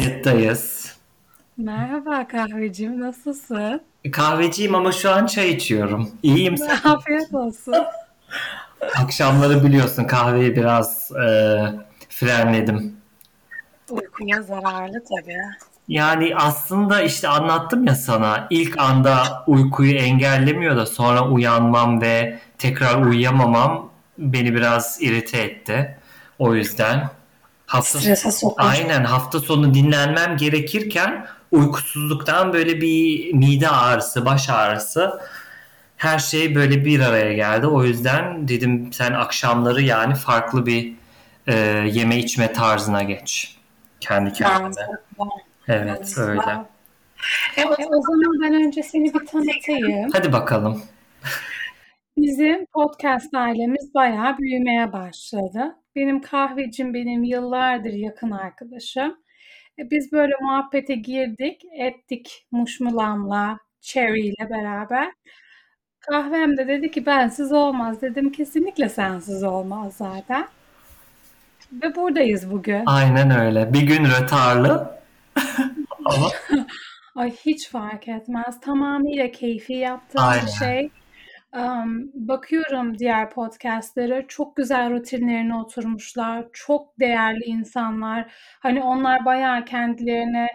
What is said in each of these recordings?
Kayıttayız. Merhaba kahvecim, nasılsın? Kahveciyim ama şu an çay içiyorum. İyiyim sen. Afiyet olsun. Akşamları biliyorsun kahveyi biraz e, frenledim. Uykuya zararlı tabii. Yani aslında işte anlattım ya sana ilk anda uykuyu engellemiyor da sonra uyanmam ve tekrar uyuyamamam beni biraz irite etti. O yüzden hafta Strese sokuyor. aynen hafta sonu dinlenmem gerekirken uykusuzluktan böyle bir mide ağrısı, baş ağrısı her şey böyle bir araya geldi. O yüzden dedim sen akşamları yani farklı bir e, yeme içme tarzına geç. Kendi kendine. Evet öyle. Evet, o zaman ben önce seni bir tanıtayım. Hadi bakalım. Bizim podcast ailemiz bayağı büyümeye başladı. Benim kahvecim benim yıllardır yakın arkadaşım. E, Biz böyle muhabbete girdik, ettik Muşmulam'la, Cherry ile beraber. Kahvem de dedi ki bensiz olmaz. Dedim kesinlikle sensiz olmaz zaten. Ve buradayız bugün. Aynen öyle. Bir gün rötarlı ama Ay hiç fark etmez. Tamamıyla keyfi yaptığım aynen. bir şey. Am, bakıyorum diğer podcastlere çok güzel rutinlerine oturmuşlar. Çok değerli insanlar. Hani onlar bayağı kendilerine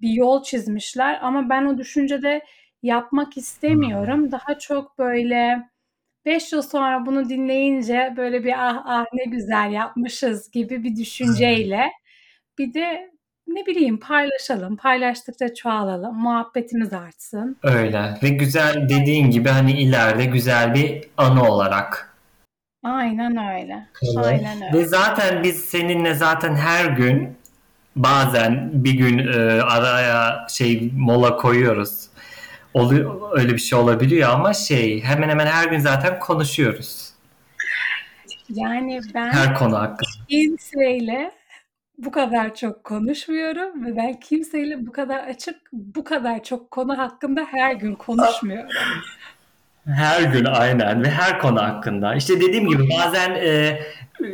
bir yol çizmişler ama ben o düşüncede yapmak istemiyorum. Daha çok böyle 5 yıl sonra bunu dinleyince böyle bir ah ah ne güzel yapmışız gibi bir düşünceyle bir de ne bileyim paylaşalım. Paylaştıkça çoğalalım. Muhabbetimiz artsın. Öyle. Ve güzel dediğin gibi hani ileride güzel bir anı olarak Aynen öyle. kalır. Aynen Ve öyle. zaten biz seninle zaten her gün bazen bir gün e, araya şey mola koyuyoruz. Oluyor, öyle bir şey olabiliyor ama şey hemen hemen her gün zaten konuşuyoruz. Yani ben Her konu hakkında. kimseyle bu kadar çok konuşmuyorum ve ben kimseyle bu kadar açık, bu kadar çok konu hakkında her gün konuşmuyorum. Her gün aynen ve her konu hakkında. İşte dediğim gibi bazen e,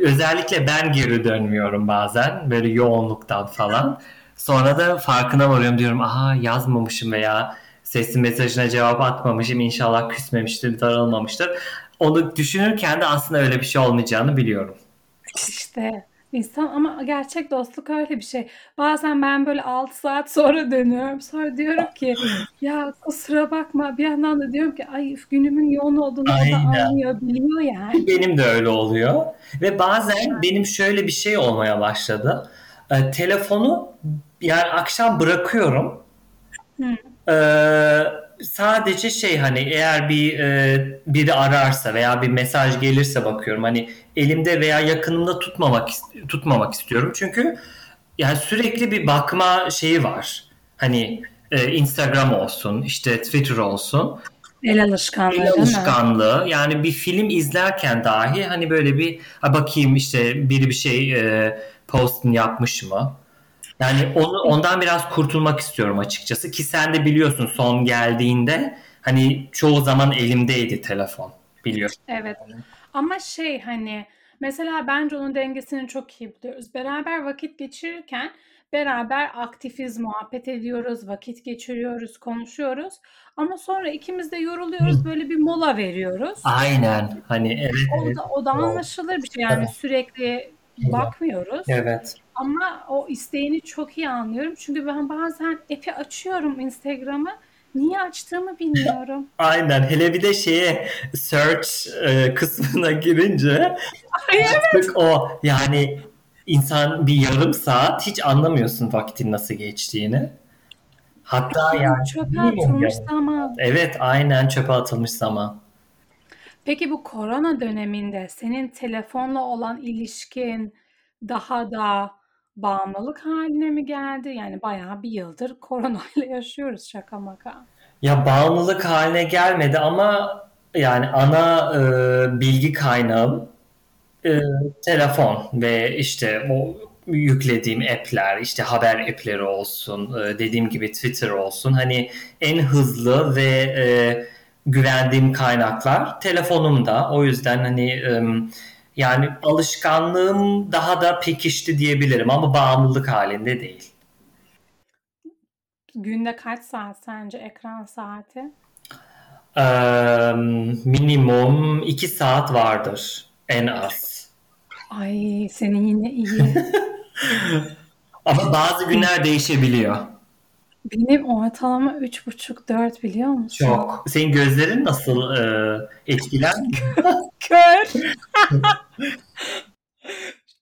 özellikle ben geri dönmüyorum bazen böyle yoğunluktan falan. Sonra da farkına varıyorum diyorum aha yazmamışım veya sesli mesajına cevap atmamışım inşallah küsmemiştir, darılmamıştır. Onu düşünürken de aslında öyle bir şey olmayacağını biliyorum. İşte insan ama gerçek dostluk öyle bir şey. Bazen ben böyle 6 saat sonra dönüyorum. Sonra diyorum ki ya kusura bakma. Bir yandan da diyorum ki ay günümün yoğun olduğunu o da Aynen. anlıyor, biliyor yani. Benim de öyle oluyor. Ve bazen benim şöyle bir şey olmaya başladı. E, telefonu yani akşam bırakıyorum. Hı. Ee, sadece şey hani eğer bir e, biri ararsa veya bir mesaj gelirse bakıyorum hani elimde veya yakınımda tutmamak tutmamak istiyorum. Çünkü yani sürekli bir bakma şeyi var. Hani e, Instagram olsun işte Twitter olsun. El alışkanlığı el alışkanlığı. Yani bir film izlerken dahi hani böyle bir bakayım işte biri bir şey e, postunu yapmış mı? Yani onu ondan biraz kurtulmak istiyorum açıkçası ki sen de biliyorsun son geldiğinde hani çoğu zaman elimdeydi telefon biliyorsun. Evet. Ama şey hani mesela bence onun dengesini çok iyi buluyoruz. Beraber vakit geçirirken beraber aktifiz, muhabbet ediyoruz, vakit geçiriyoruz, konuşuyoruz. Ama sonra ikimiz de yoruluyoruz, böyle bir mola veriyoruz. Aynen hani evet O da, o da anlaşılır bir şey. Yani evet sürekli bakmıyoruz. evet Ama o isteğini çok iyi anlıyorum. Çünkü ben bazen epi açıyorum Instagram'ı. Niye açtığımı bilmiyorum. aynen hele bir de şeye search e, kısmına girince Ay evet. o yani insan bir yarım saat hiç anlamıyorsun vaktin nasıl geçtiğini. Hatta yani Çöpe atılmış yani. zaman. Evet aynen çöpe atılmış zaman. Peki bu korona döneminde senin telefonla olan ilişkin daha da bağımlılık haline mi geldi? Yani bayağı bir yıldır koronayla yaşıyoruz şaka maka. Ya bağımlılık haline gelmedi ama yani ana e, bilgi kaynağım e, telefon ve işte o yüklediğim app'ler, işte haber app'leri olsun, e, dediğim gibi Twitter olsun. Hani en hızlı ve e, güvendiğim kaynaklar telefonumda. O yüzden hani e, Yani alışkanlığım daha da pekişti diyebilirim ama bağımlılık halinde değil. Günde kaç saat sence ekran saati? Ee, minimum 2 saat vardır en az. Ay senin yine iyi. Ama bazı günler değişebiliyor. Benim ortalama üç buçuk dört biliyor musun? Çok. Senin gözlerin nasıl e, etkiler? Kör.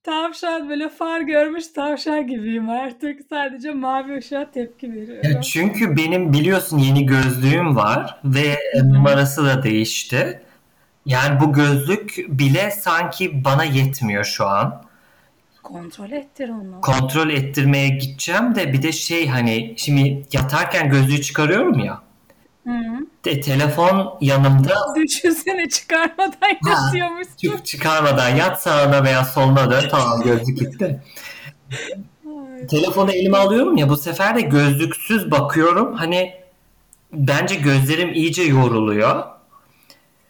Tavşan böyle far görmüş tavşan gibiyim artık. Sadece mavi ışığa tepki veriyorum. Ya çünkü benim biliyorsun yeni gözlüğüm var ve numarası da değişti. Yani bu gözlük bile sanki bana yetmiyor şu an. Kontrol ettir onu. Kontrol ettirmeye gideceğim de bir de şey hani şimdi yatarken gözlüğü çıkarıyorum ya. Hı. De, telefon yanımda Düşünsene çıkarmadan yatıyormuşsun. çık çıkarmadan yat sağına veya soluna dön tamam gözlük gitti. Telefonu elime alıyorum ya bu sefer de gözlüksüz bakıyorum. Hani bence gözlerim iyice yoruluyor.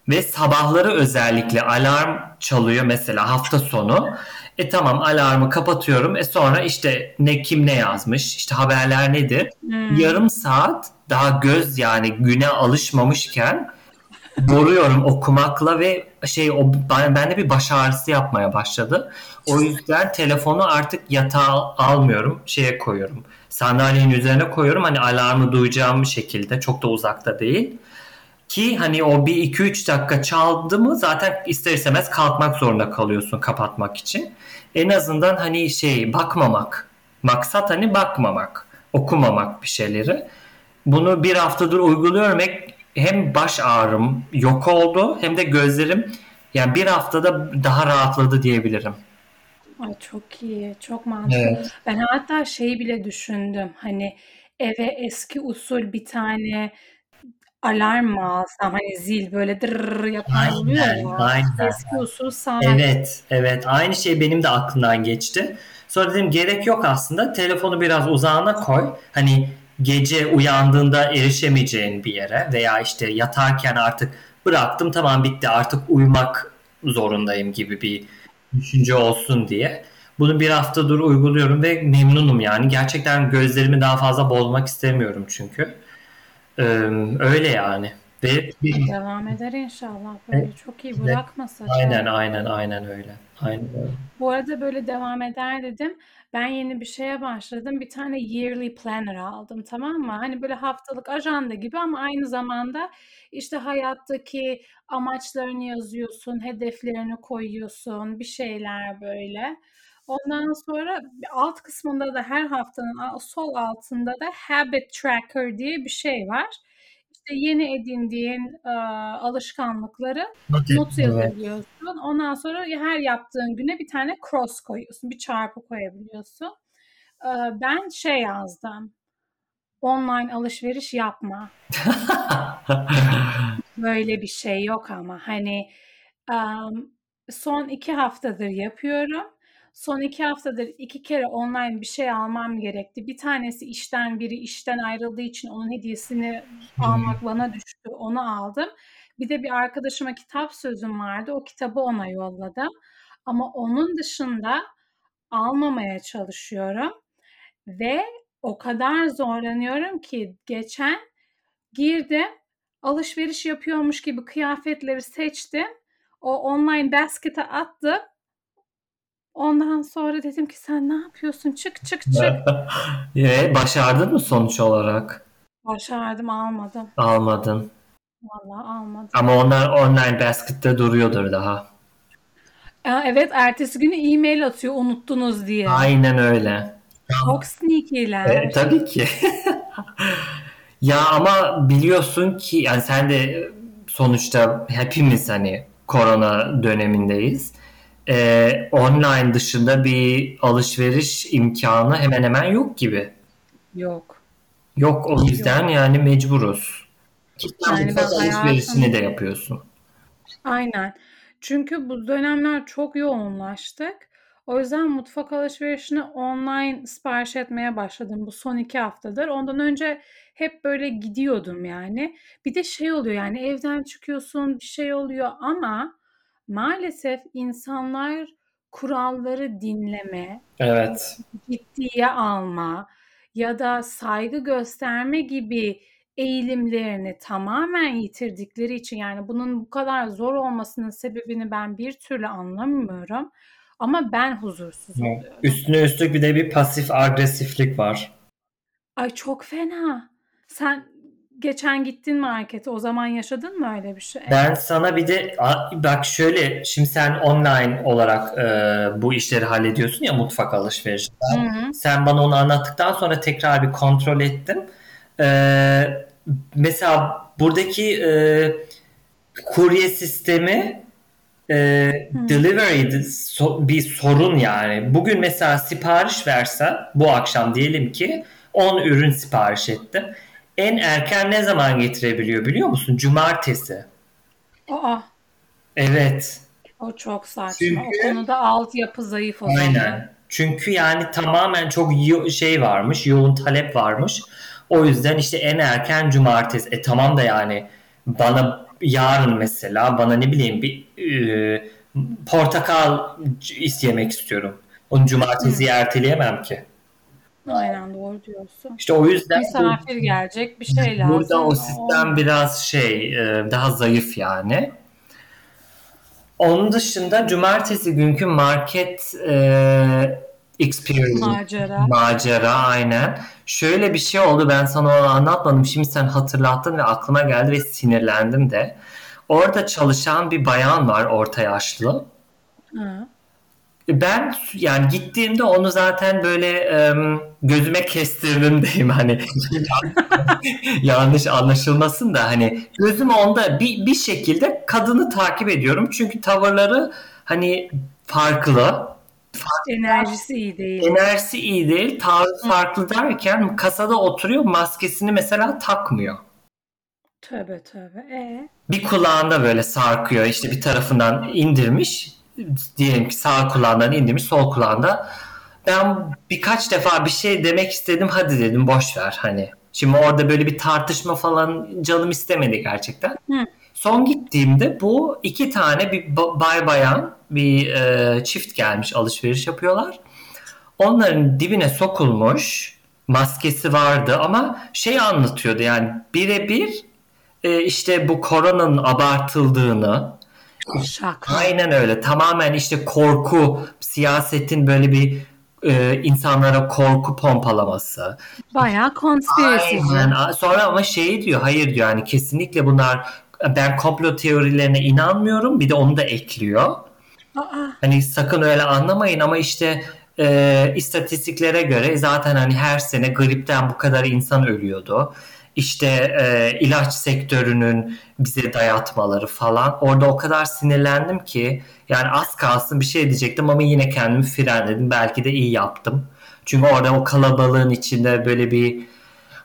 Ve sabahları özellikle alarm çalıyor mesela hafta sonu. E tamam alarmı kapatıyorum. E sonra işte ne kim ne yazmış, işte haberler nedir? Hmm. Yarım saat daha göz yani güne alışmamışken boruyorum okumakla ve şey o ben- bende bir baş ağrısı yapmaya başladı. O yüzden telefonu artık yatağa almıyorum, şeye koyuyorum. Sandalyenin üzerine koyuyorum hani alarmı duyacağım şekilde çok da uzakta değil. Ki hani o bir iki üç dakika çaldı mı zaten ister istemez kalkmak zorunda kalıyorsun kapatmak için. En azından hani şey bakmamak. Maksat hani bakmamak, okumamak bir şeyleri. Bunu bir haftadır uyguluyorum. Hem baş ağrım yok oldu hem de gözlerim yani bir haftada daha rahatladı diyebilirim. Ay çok iyi, çok mantıklı. Evet. Ben hatta şeyi bile düşündüm. Hani eve eski usul bir tane alarm mı alsam? Hani zil böyle dırr yapan oluyor ya. aynen. Eski usul saat. Evet, evet. Aynı şey benim de aklımdan geçti. Sonra dedim gerek yok aslında. Telefonu biraz uzağına koy. Hani gece uyandığında erişemeyeceğin bir yere veya işte yatarken artık bıraktım tamam bitti artık uyumak zorundayım gibi bir düşünce olsun diye. Bunu bir haftadır uyguluyorum ve memnunum yani. Gerçekten gözlerimi daha fazla bozmak istemiyorum çünkü. Ee, öyle yani. Ve Devam eder inşallah böyle. Çok iyi bırakma sakın. aynen aynen aynen öyle. Aynen öyle. Bu arada böyle devam eder dedim. Ben yeni bir şeye başladım. Bir tane yearly planner aldım tamam mı? Hani böyle haftalık ajanda gibi ama aynı zamanda işte hayattaki amaçlarını yazıyorsun, hedeflerini koyuyorsun, bir şeyler böyle. Ondan sonra alt kısmında da her haftanın sol altında da habit tracker diye bir şey var. İşte yeni edindiğin e, alışkanlıkları Not not et- evet. yazabiliyorsun. Ondan sonra her yaptığın güne bir tane cross koyuyorsun. Bir çarpı koyabiliyorsun. Ee, Ben şey yazdım. Online alışveriş yapma. Böyle bir şey yok ama hani em, son iki haftadır yapıyorum. Son iki haftadır iki kere online bir şey almam gerekti. Bir tanesi işten, biri işten ayrıldığı için onun hediyesini almak bana düştü. Onu aldım. Bir de bir arkadaşıma kitap sözüm vardı. O kitabı ona yolladım. Ama onun dışında almamaya çalışıyorum. Ve o kadar zorlanıyorum ki geçen girdim, alışveriş yapıyormuş gibi kıyafetleri seçtim. O online basket'e attım. Ondan sonra dedim ki sen ne yapıyorsun? Çık çık çık. Ve başardın mı sonuç olarak? Başardım almadım. Almadın. Vallahi almadım. Ama onlar online basket'te duruyordur daha. Aa, evet ertesi günü e-mail atıyor unuttunuz diye. Aynen öyle. Çok sneaky'ler. E, tabii ki. Ya ama biliyorsun ki yani sen de sonuçta hepimiz hani korona dönemindeyiz. E, online dışında bir alışveriş imkanı hemen hemen yok gibi. Yok. Yok o yüzden yani mecburuz. Yani alışverişini hayatım- de yapıyorsun. Aynen. Çünkü bu dönemler çok yoğunlaştık. O yüzden mutfak alışverişini online sipariş etmeye başladım bu son iki haftadır. Ondan önce hep böyle gidiyordum yani. Bir de şey oluyor yani evden çıkıyorsun bir şey oluyor ama maalesef insanlar kuralları dinleme, Evet. ciddiye alma ya da saygı gösterme gibi eğilimlerini tamamen yitirdikleri için yani bunun bu kadar zor olmasının sebebini ben bir türlü anlamıyorum. Ama ben huzursuz oluyorum. Üstüne üstlük bir de bir pasif agresiflik var. Ay çok fena. Sen geçen gittin markete o zaman yaşadın mı öyle bir şey? Ben sana bir de bak şöyle şimdi sen online olarak e, bu işleri hallediyorsun ya mutfak alışverişi. Sen bana onu anlattıktan sonra tekrar bir kontrol ettim. E, mesela buradaki e, kurye sistemi e, delivery so, bir sorun yani. Bugün mesela sipariş versen bu akşam diyelim ki 10 ürün sipariş ettim. En erken ne zaman getirebiliyor biliyor musun? Cumartesi. Aa. Evet. O çok saçma. Çünkü, o konuda altyapı zayıf o zaman. Aynen. Çünkü yani tamamen çok şey varmış, yoğun talep varmış. O yüzden işte en erken cumartesi. E tamam da yani bana yarın mesela bana ne bileyim bir e, portakal yemek istiyorum. Onu cumartesi erteleyemem ki. Aynen doğru diyorsun. İşte o yüzden misafir bu, gelecek bir şey lazım. Burada o sistem o... biraz şey e, daha zayıf yani. Onun dışında cumartesi günkü market e, experience macera. macera aynen. Şöyle bir şey oldu ben sana onu anlatmadım. Şimdi sen hatırlattın ve aklıma geldi ve sinirlendim de. Orada çalışan bir bayan var orta yaşlı. Hı. Ben yani gittiğimde onu zaten böyle um, gözüme kestirdim diyeyim hani yanlış anlaşılmasın da hani gözüm onda bir, bir şekilde kadını takip ediyorum çünkü tavırları hani farklı. Enerjisi iyi değil. Enerjisi iyi değil. Tarzı farklı derken kasada oturuyor maskesini mesela takmıyor. Tövbe tövbe. Ee? Bir kulağında böyle sarkıyor işte bir tarafından indirmiş diyelim ki sağ kulağından indirmiş sol kulağında ben birkaç defa bir şey demek istedim hadi dedim boş ver hani. Şimdi orada böyle bir tartışma falan canım istemedi gerçekten. Hı. Son gittiğimde bu iki tane bir bay bayan bir e, çift gelmiş alışveriş yapıyorlar. Onların dibine sokulmuş maskesi vardı ama şey anlatıyordu yani birebir e, işte bu koronanın abartıldığını Şaka. Aynen öyle. Tamamen işte korku, siyasetin böyle bir e, insanlara korku pompalaması. Bayağı konspirasyon. Aynen. Sonra ama şey diyor, hayır diyor yani kesinlikle bunlar ben komplo teorilerine inanmıyorum. Bir de onu da ekliyor. Aa. Hani sakın öyle anlamayın ama işte e, istatistiklere göre zaten hani her sene gripten bu kadar insan ölüyordu işte e, ilaç sektörünün bize dayatmaları falan. Orada o kadar sinirlendim ki yani az kalsın bir şey diyecektim ama yine kendimi frenledim. Belki de iyi yaptım. Çünkü orada o kalabalığın içinde böyle bir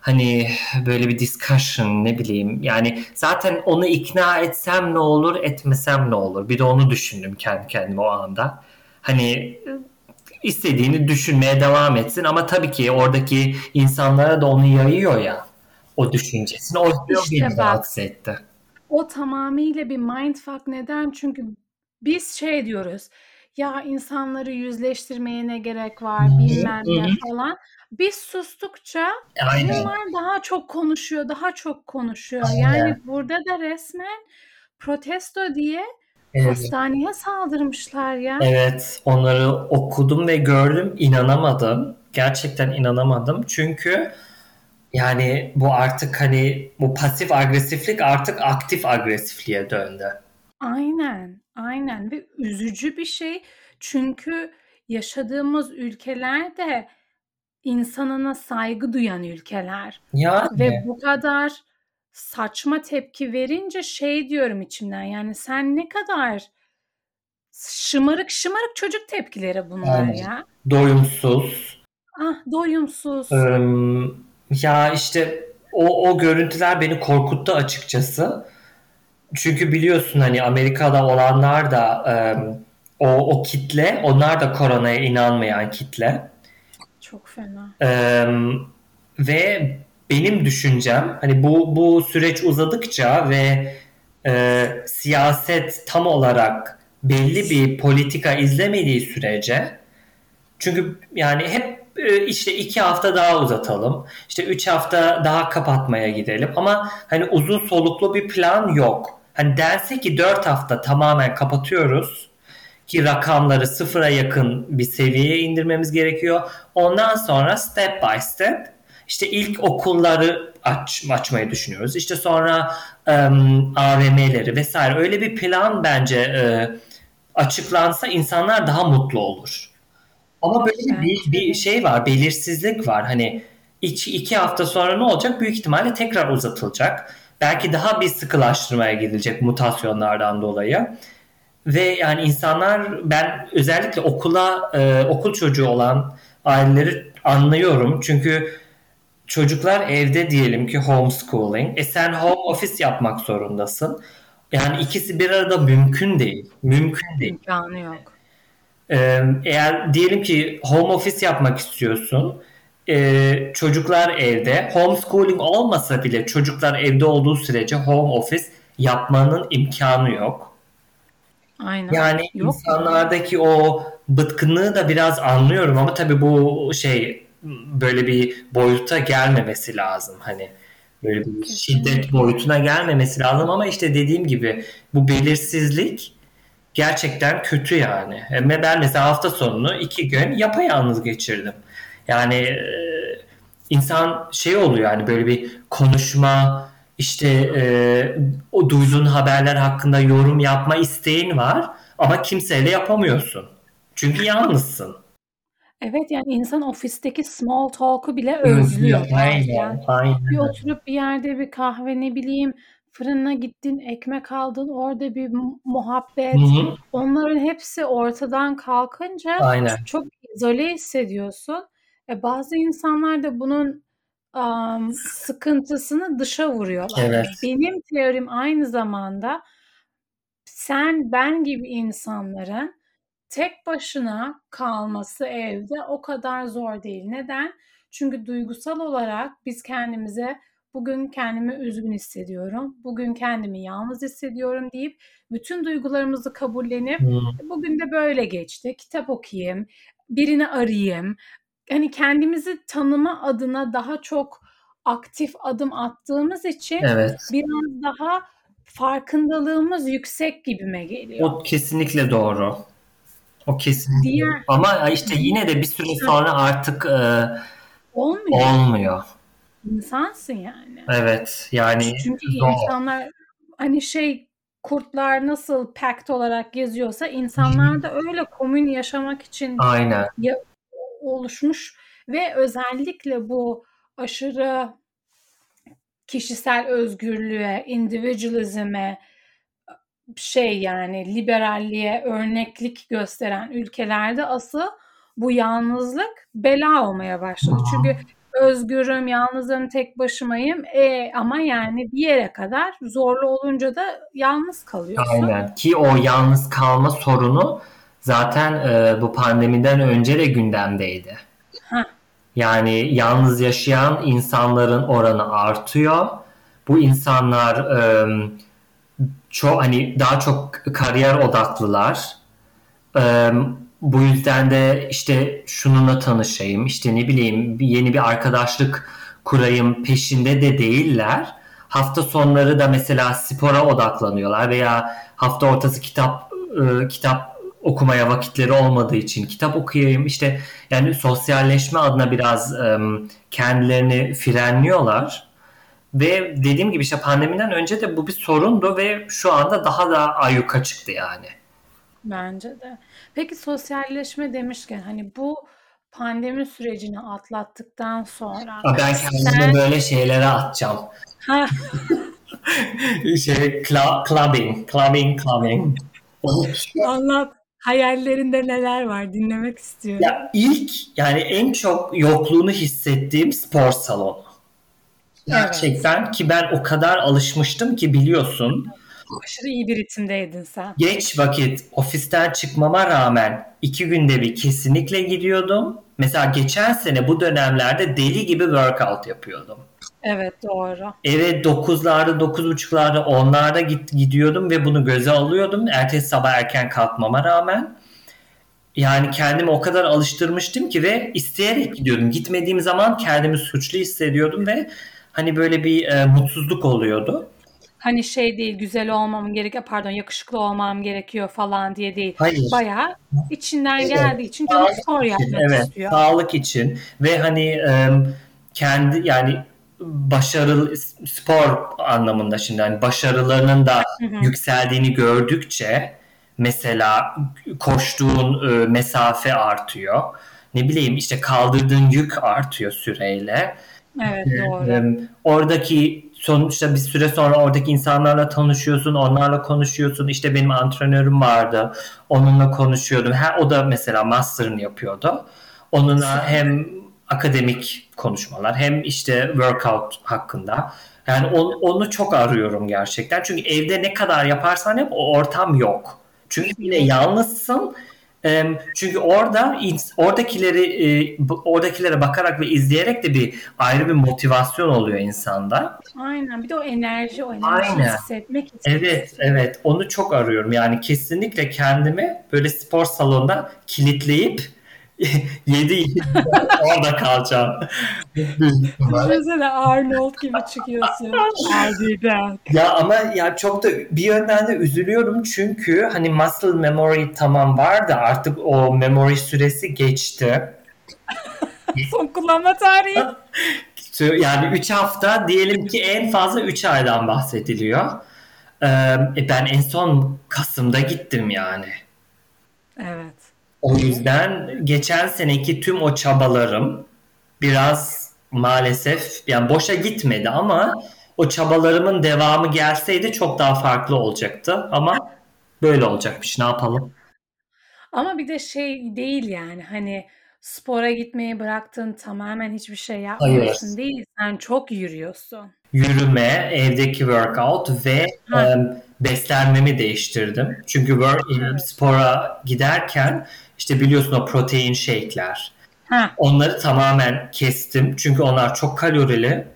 hani böyle bir discussion ne bileyim yani zaten onu ikna etsem ne olur etmesem ne olur bir de onu düşündüm kendi kendime o anda hani istediğini düşünmeye devam etsin ama tabii ki oradaki insanlara da onu yayıyor ya o düşüncesini. O işte beni rahatsız etti. O tamamıyla bir mindfuck. Neden? Çünkü biz şey diyoruz. Ya insanları yüzleştirmeye ne gerek var bilmem ne falan. Biz sustukça Aynen. bunlar daha çok konuşuyor, daha çok konuşuyor. Aynen. Yani burada da resmen protesto diye evet. hastaneye saldırmışlar ya. Evet, onları okudum ve gördüm, inanamadım. Gerçekten inanamadım. Çünkü yani bu artık hani bu pasif agresiflik artık aktif agresifliğe döndü. Aynen, aynen ve üzücü bir şey. Çünkü yaşadığımız ülkeler de insanına saygı duyan ülkeler. Yani. Ve bu kadar saçma tepki verince şey diyorum içimden yani sen ne kadar şımarık şımarık çocuk tepkileri bunlar yani, ya. Doyumsuz. Ah doyumsuz. Ee, ya işte o, o görüntüler beni korkuttu açıkçası. Çünkü biliyorsun hani Amerika'da olanlar da um, o, o kitle, onlar da koronaya inanmayan kitle. Çok fena. Um, ve benim düşüncem hani bu bu süreç uzadıkça ve e, siyaset tam olarak belli bir politika izlemediği sürece çünkü yani hep e, işte iki hafta daha uzatalım. işte üç hafta daha kapatmaya gidelim. Ama hani uzun soluklu bir plan yok. Hani dense ki dört hafta tamamen kapatıyoruz ki rakamları sıfıra yakın bir seviyeye indirmemiz gerekiyor. Ondan sonra step by step işte ilk okulları aç, açmayı düşünüyoruz. İşte sonra um, AVM'leri vesaire öyle bir plan bence e, açıklansa insanlar daha mutlu olur. Ama böyle bir, bir şey var, belirsizlik var. Hani iki, iki hafta sonra ne olacak? Büyük ihtimalle tekrar uzatılacak. Belki daha bir sıkılaştırmaya gidilecek mutasyonlardan dolayı. Ve yani insanlar ben özellikle okula e, okul çocuğu olan aileleri anlıyorum. Çünkü çocuklar evde diyelim ki homeschooling. E sen home office yapmak zorundasın. Yani ikisi bir arada mümkün değil. Mümkün değil. İmkanı yok. Ee, eğer diyelim ki home office yapmak istiyorsun. Ee, çocuklar evde. Homeschooling olmasa bile çocuklar evde olduğu sürece home office yapmanın imkanı yok. Aynen. Yani yok. insanlardaki o bıtkınlığı da biraz anlıyorum ama tabii bu şey böyle bir boyuta gelmemesi lazım. Hani böyle bir şiddet boyutuna gelmemesi lazım ama işte dediğim gibi bu belirsizlik gerçekten kötü yani. Ve ben mesela hafta sonunu iki gün yapayalnız geçirdim. Yani e, insan şey oluyor yani böyle bir konuşma işte e, o duyduğun haberler hakkında yorum yapma isteğin var ama kimseyle yapamıyorsun. Çünkü yalnızsın. Evet yani insan ofisteki small talk'u bile özlüyor. Aynen, aynen. Bir oturup bir yerde bir kahve ne bileyim fırına gittin, ekmek aldın, orada bir muhabbet. Hı-hı. Onların hepsi ortadan kalkınca Aynen. çok izole hissediyorsun. E, bazı insanlar da bunun um, sıkıntısını dışa vuruyorlar. Evet. Benim teorim aynı zamanda sen ben gibi insanların tek başına kalması evde o kadar zor değil. Neden? Çünkü duygusal olarak biz kendimize bugün kendimi üzgün hissediyorum, bugün kendimi yalnız hissediyorum deyip bütün duygularımızı kabullenip hmm. bugün de böyle geçti, kitap okuyayım, birini arayayım. Hani kendimizi tanıma adına daha çok aktif adım attığımız için evet. biraz daha farkındalığımız yüksek gibime geliyor. O kesinlikle doğru. O kesinlikle. Diğer... Ama işte yine de bir süre sonra artık e, olmuyor. olmuyor. İnsansın yani. Evet yani. Çünkü zor. insanlar hani şey kurtlar nasıl pact olarak geziyorsa insanlar da öyle komün yaşamak için Aynen. Ya, oluşmuş ve özellikle bu aşırı kişisel özgürlüğe, individualizme şey yani liberalliğe örneklik gösteren ülkelerde asıl bu yalnızlık bela olmaya başladı. Çünkü özgürüm, yalnızım, tek başımayım. E, ama yani bir yere kadar zorlu olunca da yalnız kalıyorsun. Aynen ki o yalnız kalma sorunu zaten e, bu pandemiden önce de gündemdeydi. Heh. Yani yalnız yaşayan insanların oranı artıyor. Bu insanlar e, çok hani daha çok kariyer odaklılar. E, bu yüzden de işte şununla tanışayım, işte ne bileyim yeni bir arkadaşlık kurayım peşinde de değiller. Hafta sonları da mesela spora odaklanıyorlar veya hafta ortası kitap e, kitap okumaya vakitleri olmadığı için kitap okuyayım işte yani sosyalleşme adına biraz kendilerini frenliyorlar. Ve dediğim gibi işte pandemiden önce de bu bir sorundu ve şu anda daha da ayyuka çıktı yani. Bence de. Peki sosyalleşme demişken hani bu pandemi sürecini atlattıktan sonra ben kendime sen... böyle şeylere atacağım. şey clubbing, clubbing, clubbing. Anlat. Hayallerinde neler var dinlemek istiyorum. Ya ilk yani en çok yokluğunu hissettiğim spor salonu. Gerçekten evet. ki ben o kadar alışmıştım ki biliyorsun Aşırı iyi bir ritimdeydin sen. Geç vakit ofisten çıkmama rağmen iki günde bir kesinlikle gidiyordum. Mesela geçen sene bu dönemlerde deli gibi workout yapıyordum. Evet doğru. Eve 9'larda, 9.30'larda, 10'larda git, gidiyordum ve bunu göze alıyordum. Ertesi sabah erken kalkmama rağmen. Yani kendimi o kadar alıştırmıştım ki ve isteyerek gidiyordum. Gitmediğim zaman kendimi suçlu hissediyordum ve hani böyle bir e, mutsuzluk oluyordu. Hani şey değil güzel olmam gerekiyor pardon yakışıklı olmam gerekiyor falan diye değil. Hayır. Bayağı içinden evet. geldiği için canım spor yapmak evet, istiyor. Sağlık için ve hani kendi yani başarılı spor anlamında şimdi hani başarılarının da hı hı. yükseldiğini gördükçe mesela koştuğun e, mesafe artıyor. Ne bileyim işte kaldırdığın yük artıyor süreyle. Evet doğru. E, oradaki sonuçta bir süre sonra oradaki insanlarla tanışıyorsun, onlarla konuşuyorsun. İşte benim antrenörüm vardı. Onunla konuşuyordum. Ha, o da mesela master'ını yapıyordu. Onunla hem akademik konuşmalar hem işte workout hakkında. Yani onu, onu çok arıyorum gerçekten. Çünkü evde ne kadar yaparsan yap o ortam yok. Çünkü yine yalnızsın. Çünkü orada oradakileri oradakilere bakarak ve izleyerek de bir ayrı bir motivasyon oluyor insanda. Aynen. Bir de o enerji, o enerji Aynen. hissetmek için. Evet, evet. Onu çok arıyorum. Yani kesinlikle kendimi böyle spor salonunda kilitleyip 7 orada kalacağım. Düşünsene Arnold gibi çıkıyorsun. ya ama ya çok da bir yönden de üzülüyorum çünkü hani muscle memory tamam var da artık o memory süresi geçti. Son kullanma tarihi. yani 3 hafta diyelim ki en fazla 3 aydan bahsediliyor. Ee, ben en son Kasım'da gittim yani. Evet. O yüzden geçen seneki tüm o çabalarım biraz maalesef yani boşa gitmedi ama o çabalarımın devamı gelseydi çok daha farklı olacaktı ama böyle olacakmış ne yapalım. Ama bir de şey değil yani hani spora gitmeyi bıraktın tamamen hiçbir şey yapmıyorsun Hayır. değil. Sen çok yürüyorsun. Yürüme, evdeki workout ve e, beslenmemi değiştirdim. Çünkü work, spora giderken işte biliyorsun o protein shake'ler. Ha. Onları tamamen kestim. Çünkü onlar çok kalorili.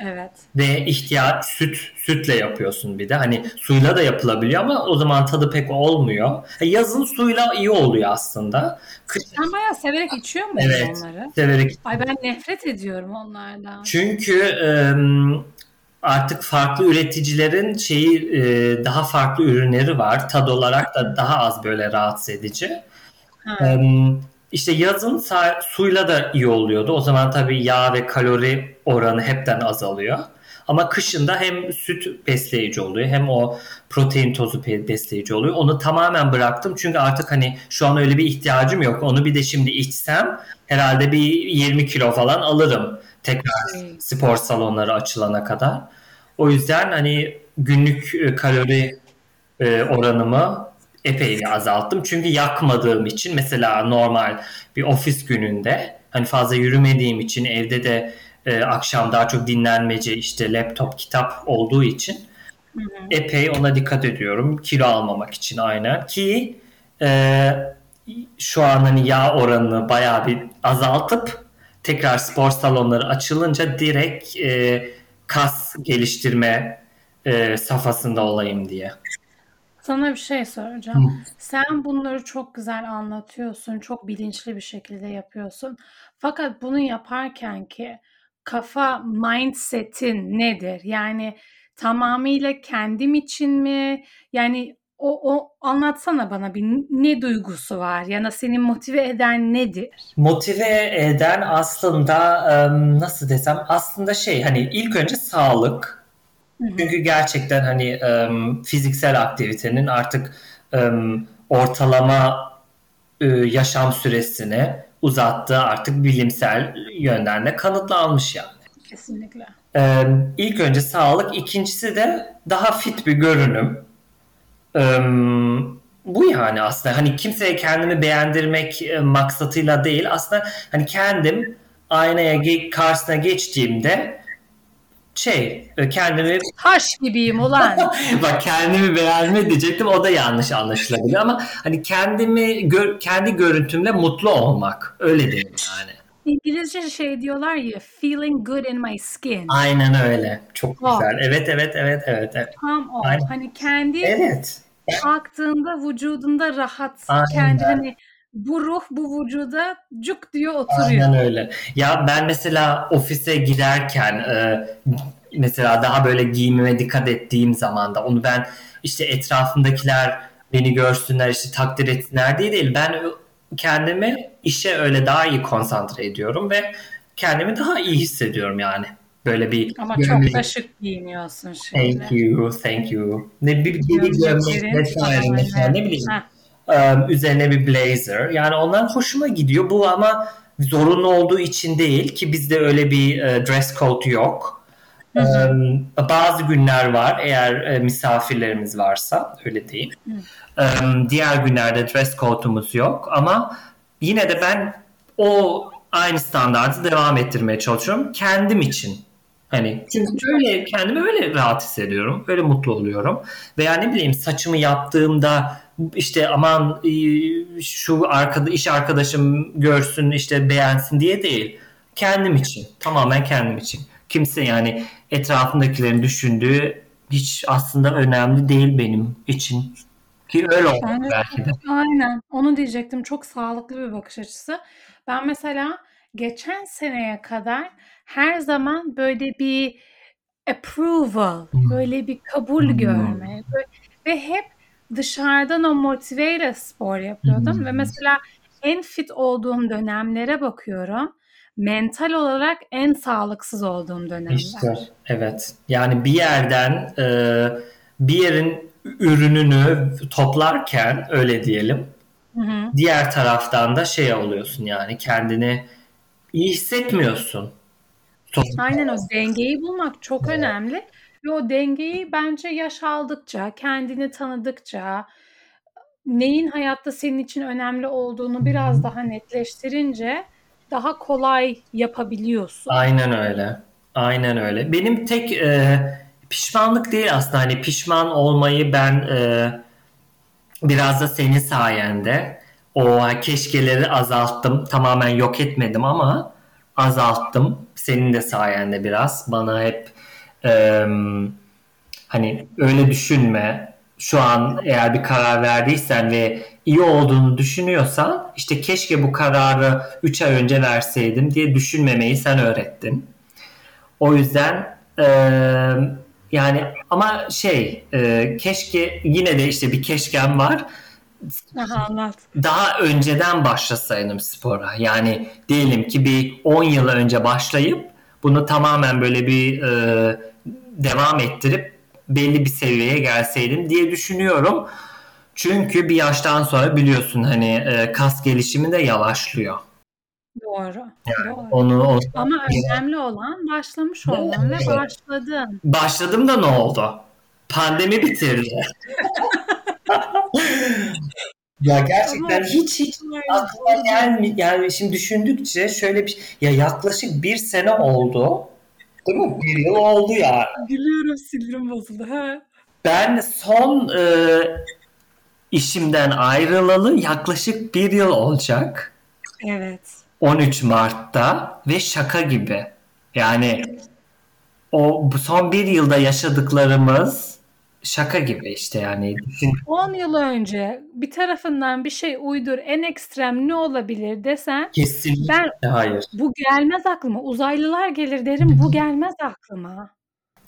Evet. Ve ihtiyaç süt sütle yapıyorsun bir de. Hani suyla da yapılabiliyor ama o zaman tadı pek olmuyor. E, yazın suyla iyi oluyor aslında. Kış... Sen bayağı severek içiyor musun evet, onları? severek. Ay ben nefret ediyorum onlardan. Çünkü ıı, artık farklı üreticilerin şeyi ıı, daha farklı ürünleri var. Tad olarak da daha az böyle rahatsız edici. Ee, işte yazın suyla da iyi oluyordu. O zaman tabii yağ ve kalori oranı hepten azalıyor. Ama kışında hem süt besleyici oluyor hem o protein tozu besleyici oluyor. Onu tamamen bıraktım çünkü artık hani şu an öyle bir ihtiyacım yok. Onu bir de şimdi içsem herhalde bir 20 kilo falan alırım tekrar spor salonları açılana kadar. O yüzden hani günlük e, kalori e, oranımı epey azalttım. Çünkü yakmadığım için mesela normal bir ofis gününde hani fazla yürümediğim için evde de e, akşam daha çok dinlenmece işte laptop kitap olduğu için hı hı. epey ona dikkat ediyorum. Kilo almamak için aynen ki e, şu an hani yağ oranını bayağı bir azaltıp tekrar spor salonları açılınca direkt e, kas geliştirme e, safhasında olayım diye. Sana bir şey soracağım. Hı. Sen bunları çok güzel anlatıyorsun, çok bilinçli bir şekilde yapıyorsun. Fakat bunu yaparken ki kafa mindset'in nedir? Yani tamamıyla kendim için mi? Yani o, o anlatsana bana bir ne duygusu var ya da seni motive eden nedir? Motive eden aslında nasıl desem aslında şey hani ilk önce sağlık çünkü gerçekten hani um, fiziksel aktivitenin artık um, ortalama uh, yaşam süresini uzattığı artık bilimsel yönden de kanıtlanmış yani. Kesinlikle. Um, ilk önce sağlık, ikincisi de daha fit bir görünüm. Um, bu yani aslında hani kimseye kendimi beğendirmek e, maksatıyla değil aslında hani kendim aynaya karşısına geçtiğimde şey e, kendimi Taş gibiyim ulan. bak kendimi beğenme diyecektim o da yanlış anlaşılabilir ama hani kendimi gör- kendi görüntümle mutlu olmak öyle diyeyim yani. İngilizce şey diyorlar ya feeling good in my skin. Aynen öyle. Çok O. güzel. Evet evet evet evet. Evet. Tam o. Aynen. Hani kendi evet. baktığında vücudunda rahat. Aynen. Kendi hani bu ruh bu vücuda cuk diyor oturuyor. Aynen öyle. Ya ben mesela ofise giderken e, mesela daha böyle giyimime dikkat ettiğim zaman da onu ben işte etrafımdakiler beni görsünler işte takdir etsinler diye değil. Ben kendimi işe öyle daha iyi konsantre ediyorum ve kendimi daha iyi hissediyorum yani. Böyle bir Ama gömlek- çok da şık giyiniyorsun şimdi. Thank you, thank you. Ne bir, Gömleklerin gömlek vesaire mesela ne bileyim. Heh. Üzerine bir blazer. Yani onlar hoşuma gidiyor. Bu ama zorunlu olduğu için değil ki bizde öyle bir e, dress code yok. Hı hı. Bazı günler var eğer e, misafirlerimiz varsa öyle. Ee, diğer günlerde dress code'umuz yok ama yine de ben o aynı standartı devam ettirmeye çalışıyorum kendim için. Hani çünkü öyle kendimi öyle rahat hissediyorum. Öyle mutlu oluyorum. Veya ne bileyim saçımı yaptığımda işte aman e, şu arkada iş arkadaşım görsün işte beğensin diye değil. Kendim için. Tamamen kendim için. Kimse yani etrafındakilerin düşündüğü hiç aslında önemli değil benim için. Ki öyle oldu Evet. belki de. Aynen. Onu diyecektim. Çok sağlıklı bir bakış açısı. Ben mesela geçen seneye kadar her zaman böyle bir approval, Hmm. böyle bir kabul Hmm. görme böyle- ve hep dışarıdan o motiveyle spor yapıyordum Hmm. ve mesela en fit olduğum dönemlere bakıyorum. Mental olarak en sağlıksız olduğum dönemler. İşte evet. Yani bir yerden e, bir yerin ürününü toplarken öyle diyelim. Hı hı. Diğer taraftan da şey oluyorsun yani kendini iyi hissetmiyorsun. Aynen o dengeyi bulmak çok önemli ve o dengeyi bence yaş aldıkça, kendini tanıdıkça, neyin hayatta senin için önemli olduğunu biraz daha netleştirince daha kolay yapabiliyorsun. Aynen öyle. Aynen öyle. Benim tek e, pişmanlık değil aslında hani pişman olmayı ben e, biraz da senin sayende o keşkeleri azalttım. Tamamen yok etmedim ama azalttım. Senin de sayende biraz. Bana hep e, hani öyle düşünme. Şu an eğer bir karar verdiysen ve iyi olduğunu düşünüyorsan işte keşke bu kararı 3 ay önce verseydim diye düşünmemeyi sen öğrettin. O yüzden e, yani ama şey e, keşke yine de işte bir keşkem var. Aha, anlat. Daha önceden başlasaydım spora. Yani diyelim ki bir 10 yıl önce başlayıp bunu tamamen böyle bir e, devam ettirip belli bir seviyeye gelseydim diye düşünüyorum. Çünkü bir yaştan sonra biliyorsun hani e, kas gelişimi de yavaşlıyor. Doğru. Yani Doğru. onu o Ama önemli olan başlamış olman ve başladın. başladım da ne oldu? Pandemi bitirdi. ya gerçekten Ama- hiç hiç aklıma gelmiyor. Yani şimdi düşündükçe şöyle bir ya yaklaşık bir sene oldu. Değil mi? Bir yıl oldu ya. Gülüyorum sinirim bozuldu. Ha. Ben son e, işimden ayrılalı yaklaşık bir yıl olacak. Evet. 13 Mart'ta ve şaka gibi. Yani o son bir yılda yaşadıklarımız şaka gibi işte yani. Düşün- 10 yıl önce bir tarafından bir şey uydur en ekstrem ne olabilir desen Kesinlikle ben hayır. bu gelmez aklıma. Uzaylılar gelir derim bu gelmez aklıma.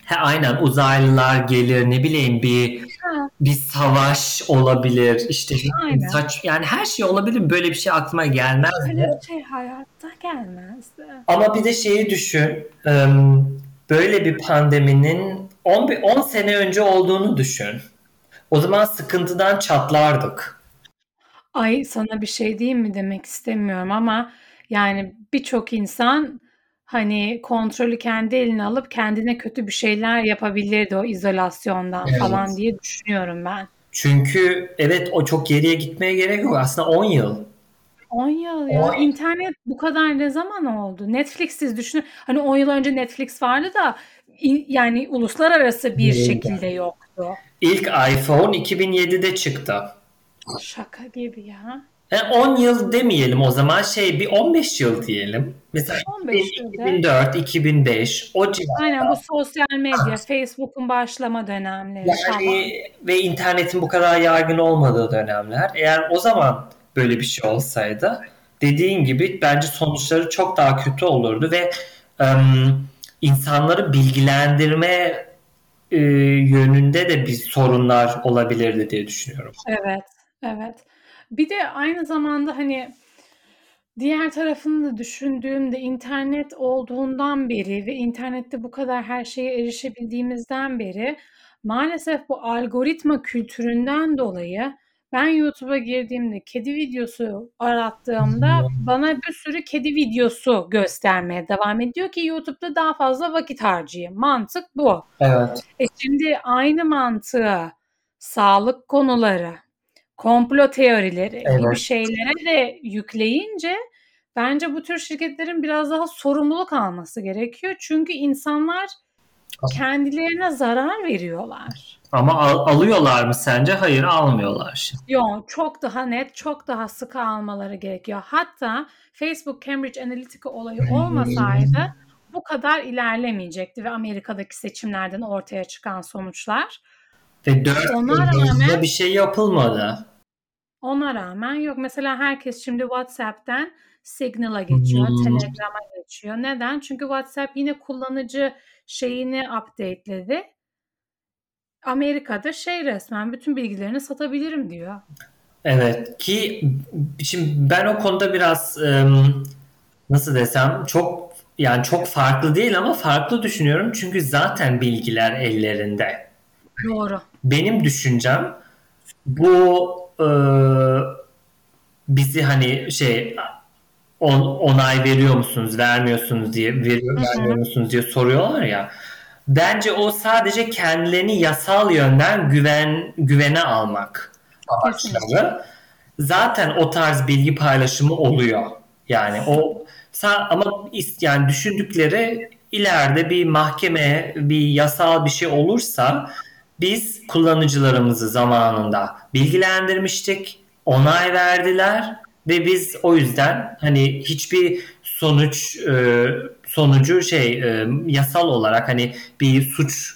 He, aynen uzaylılar gelir ne bileyim bir Ha. bir savaş olabilir işte Aynen. saç yani her şey olabilir böyle bir şey aklıma gelmez Öyle bir şey hayatta gelmezdi. Ama bir de şeyi düşün. Böyle bir pandeminin 10, bir- 10 sene önce olduğunu düşün. O zaman sıkıntıdan çatlardık. Ay sana bir şey diyeyim mi demek istemiyorum ama yani birçok insan hani kontrolü kendi eline alıp kendine kötü bir şeyler yapabilirdi o izolasyondan Evet. falan diye düşünüyorum ben. Çünkü evet o çok geriye gitmeye gerek yok. Aslında 10 yıl. 10 yıl ya. On- İnternet bu kadar ne zaman oldu? Netflix'siz düşünün. Hani 10 yıl önce Netflix vardı da yani uluslararası bir şekilde yoktu. İlk iPhone 2007'de çıktı. Şaka gibi ya. Yani 10 yıl demeyelim o zaman şey bir 15 yıl diyelim. Mesela 15 2004, 2005 o civarda. Aynen bu sosyal medya, Facebook'un başlama dönemleri yani, falan. Ve internetin bu kadar yaygın olmadığı dönemler. Eğer o zaman böyle bir şey olsaydı dediğin gibi bence sonuçları çok daha kötü olurdu ve um, insanları bilgilendirme e, yönünde de bir sorunlar olabilirdi diye düşünüyorum. Evet, evet. Bir de aynı zamanda hani diğer tarafını da düşündüğümde internet olduğundan beri ve internette bu kadar her şeye erişebildiğimizden beri maalesef bu algoritma kültüründen dolayı ben YouTube'a girdiğimde kedi videosu arattığımda bana bir sürü kedi videosu göstermeye devam ediyor ki YouTube'da daha fazla vakit harcayayım. Mantık bu. Evet. E şimdi aynı mantığı sağlık konuları, komplo teorileri evet. gibi şeylere de yükleyince bence bu tür şirketlerin biraz daha sorumluluk alması gerekiyor. Çünkü insanlar kendilerine zarar veriyorlar. Ama al- alıyorlar mı sence? Hayır almıyorlar. Yok çok daha net, çok daha sıkı almaları gerekiyor. Hatta Facebook Cambridge Analytica olayı olmasaydı bu kadar ilerlemeyecekti ve Amerika'daki seçimlerden ortaya çıkan sonuçlar. Ve 4 yıl bir şey yapılmadı. Ona rağmen yok. Mesela herkes şimdi WhatsApp'ten Signal'a geçiyor, hmm. Telegram'a geçiyor. Neden? Çünkü WhatsApp yine kullanıcı şeyini updateledi. Amerika'da şey resmen bütün bilgilerini satabilirim diyor. Evet ki şimdi ben o konuda biraz nasıl desem çok yani çok farklı değil ama farklı düşünüyorum çünkü zaten bilgiler ellerinde. Doğru. Benim düşüncem bu e, bizi hani şey on, onay veriyor musunuz, vermiyorsunuz diye veriyor, vermiyor musunuz diye soruyorlar ya. Bence o sadece kendilerini yasal yönden güven güvene almak amaçları. Zaten o tarz bilgi paylaşımı oluyor. Yani o ama yani düşündükleri ileride bir mahkeme, bir yasal bir şey olursa biz kullanıcılarımızı zamanında bilgilendirmiştik, onay verdiler ve biz o yüzden hani hiçbir sonuç e, sonucu şey e, yasal olarak hani bir suç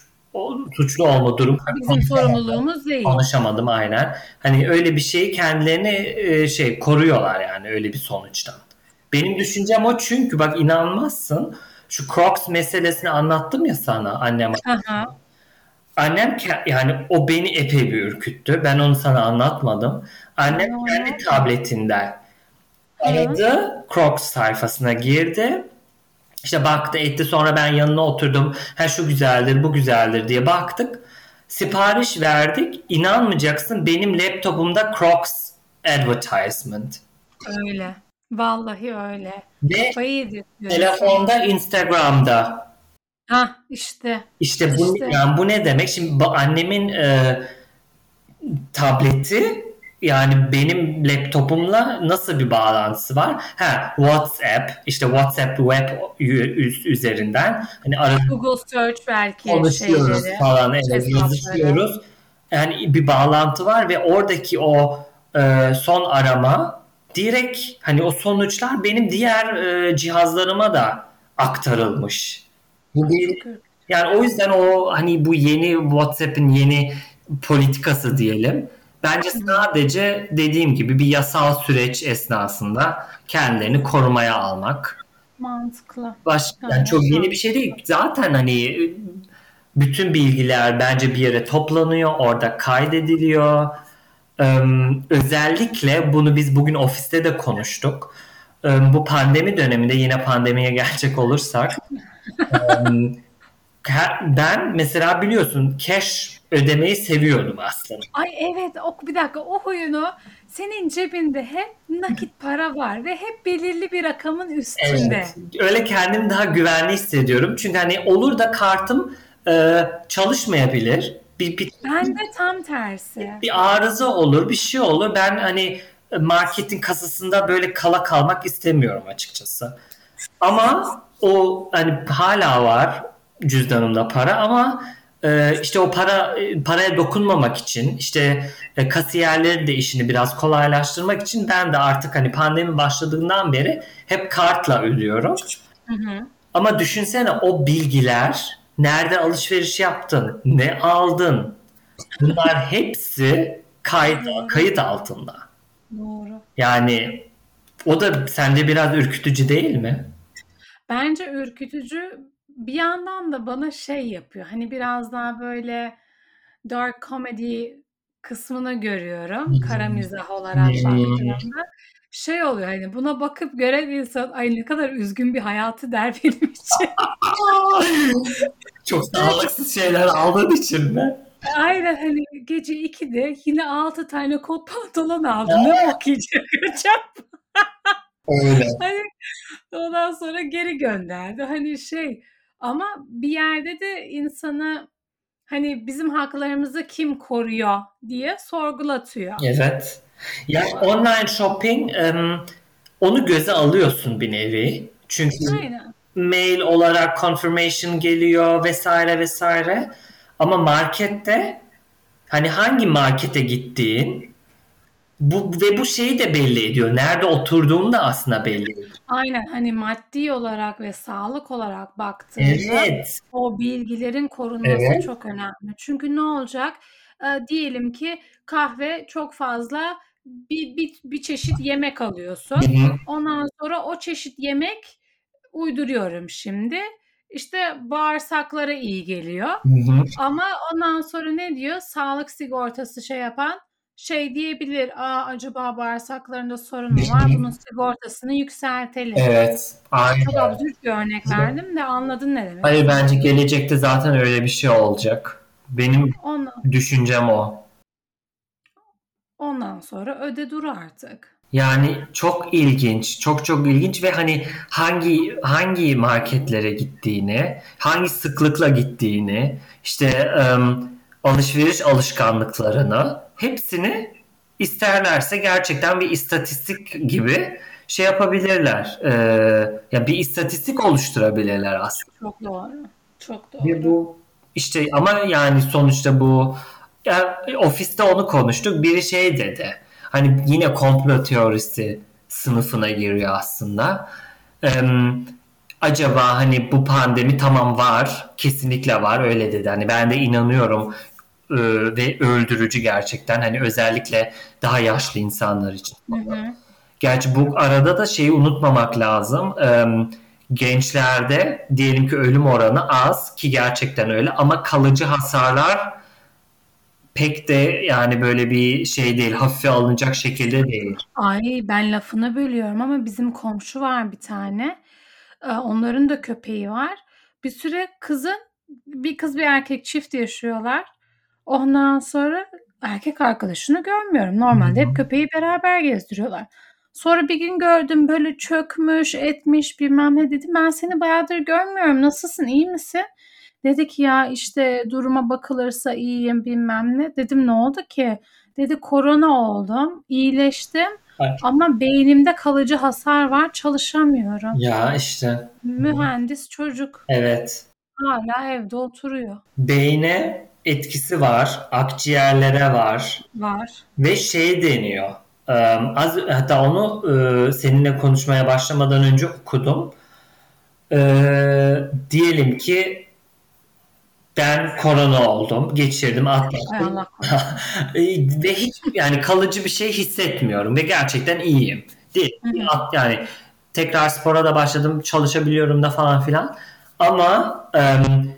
suçlu olma durum. Bizim sorumluluğumuz değil. Konuşamadım aynen. Hani öyle bir şeyi kendilerini e, şey koruyorlar yani öyle bir sonuçtan. Benim düşüncem o çünkü bak inanmazsın şu Crocs meselesini anlattım ya sana annem. Aha. Annem yani o beni epey bir ürküttü. Ben onu sana anlatmadım. Annem kendi tabletinden aradı. Crocs sayfasına girdi. İşte baktı etti sonra ben yanına oturdum. Ha şu güzeldir bu güzeldir diye baktık. Sipariş verdik. İnanmayacaksın benim laptopumda Crocs advertisement. Öyle. Vallahi öyle. Ve telefonda Instagram'da. Ha işte. İşte bu işte. yani bu ne demek? Şimdi annemin e, tableti yani benim laptopumla nasıl bir bağlantısı var? Ha WhatsApp işte WhatsApp web üzerinden hani arada Google search belki konuşuyoruz şeyleri, falan evet, yazışıyoruz. Yani bir bağlantı var ve oradaki o e, son arama direkt hani o sonuçlar benim diğer e, cihazlarıma da aktarılmış. Bu bir yani o yüzden o hani bu yeni WhatsApp'ın yeni politikası diyelim Bence sadece dediğim gibi bir yasal süreç esnasında kendilerini korumaya almak. Mantıklı. Başka yani çok yeni bir şey değil. Zaten hani bütün bilgiler bence bir yere toplanıyor, orada kaydediliyor. Özellikle bunu biz bugün ofiste de konuştuk. Bu pandemi döneminde yine pandemiye gelecek olursak ben mesela biliyorsun cash ödemeyi seviyordum aslında. Ay evet o bir dakika o huyunu senin cebinde hep nakit para var ve hep belirli bir rakamın üstünde. Evet, öyle kendimi daha güvenli hissediyorum. Çünkü hani olur da kartım e, çalışmayabilir. Bir, bir, ben de tam tersi. Bir arıza olur, bir şey olur. Ben hani marketin kasasında böyle kala kalmak istemiyorum açıkçası. Ama o hani hala var cüzdanımda para ama işte o para paraya dokunmamak için işte e, kasiyerlerin de işini biraz kolaylaştırmak için ben de artık hani pandemi başladığından beri hep kartla ödüyorum. Hı hı. Ama düşünsene o bilgiler nerede alışveriş yaptın, ne aldın bunlar hepsi kayıt, kayıt altında. Doğru. Yani o da sende biraz ürkütücü değil mi? Bence ürkütücü bir yandan da bana şey yapıyor. Hani biraz daha böyle dark comedy kısmını görüyorum. Kara mizah olarak baktığımda. Şey oluyor hani buna bakıp gören insan ay ne kadar üzgün bir hayatı der benim için. Çok sağlıksız şeyler aldığın için mi? Aynen hani gece 2'de yine 6 tane kot pantolon aldım. Ne okuyacak hocam? Öyle. Hani ondan sonra geri gönderdi. Hani şey ama bir yerde de insanı hani bizim haklarımızı kim koruyor diye sorgulatıyor. Evet. Ya online shopping onu göze alıyorsun bir nevi. Çünkü Aynen. mail olarak confirmation geliyor vesaire vesaire. Ama markette hani hangi markete gittiğin bu ve bu şeyi de belli ediyor. Nerede oturduğunu da aslında belli ediyor. Aynen hani maddi olarak ve sağlık olarak baktığında evet. o bilgilerin korunması evet. çok önemli. Çünkü ne olacak? E, diyelim ki kahve çok fazla bir, bir, bir çeşit yemek alıyorsun. Hı. Ondan sonra o çeşit yemek uyduruyorum şimdi. İşte bağırsaklara iyi geliyor. Hı hı. Ama ondan sonra ne diyor? Sağlık sigortası şey yapan şey diyebilir. Aa acaba bağırsaklarında sorun mu var? Bunun sigortasını yükseltelim. Evet. Aynen. Çok absürt bir örnek verdim de anladın ne demek? Hayır bence gelecekte zaten öyle bir şey olacak. Benim Onu... düşüncem o. Ondan sonra öde dur artık. Yani çok ilginç, çok çok ilginç ve hani hangi hangi marketlere gittiğini, hangi sıklıkla gittiğini, işte um, alışveriş alışkanlıklarını hepsini isterlerse gerçekten bir istatistik gibi şey yapabilirler. Ee, ya bir istatistik oluşturabilirler aslında. Çok doğru. Çok doğru. Ve bu işte ama yani sonuçta bu ya, ofiste onu konuştuk. Biri şey dedi. Hani yine komplo teorisi sınıfına giriyor aslında. Ee, acaba hani bu pandemi tamam var. Kesinlikle var öyle dedi. Hani ben de inanıyorum e, ve öldürücü gerçekten. Hani özellikle daha yaşlı insanlar için. Hı hı. Gerçi bu arada da şeyi unutmamak lazım. Ee, gençlerde diyelim ki ölüm oranı az ki gerçekten öyle ama kalıcı hasarlar pek de yani böyle bir şey değil, hafife alınacak şekilde değil. Ay ben lafını bölüyorum ama bizim komşu var bir tane. Ee, onların da köpeği var. Bir süre kızın bir kız bir erkek çift yaşıyorlar. Ondan sonra erkek arkadaşını görmüyorum. Normalde hep köpeği beraber gezdiriyorlar. Sonra bir gün gördüm böyle çökmüş, etmiş bilmem ne dedim. Ben seni bayağıdır görmüyorum. Nasılsın, iyi misin? Dedi ki ya işte duruma bakılırsa iyiyim bilmem ne. Dedim ne oldu ki? Dedi korona oldum, iyileştim. Ay. Ama beynimde kalıcı hasar var, çalışamıyorum. Ya işte. Mühendis çocuk. Evet. Hala evde oturuyor. Beyne etkisi var, akciğerlere var. Var. Ve şey deniyor. Az hatta onu seninle konuşmaya başlamadan önce okudum. Diyelim ki ben korona oldum, geçirdim, atlattım. ve hiç yani kalıcı bir şey hissetmiyorum ve gerçekten iyiyim. Değil. At, yani tekrar spora da başladım, çalışabiliyorum da falan filan. Ama um,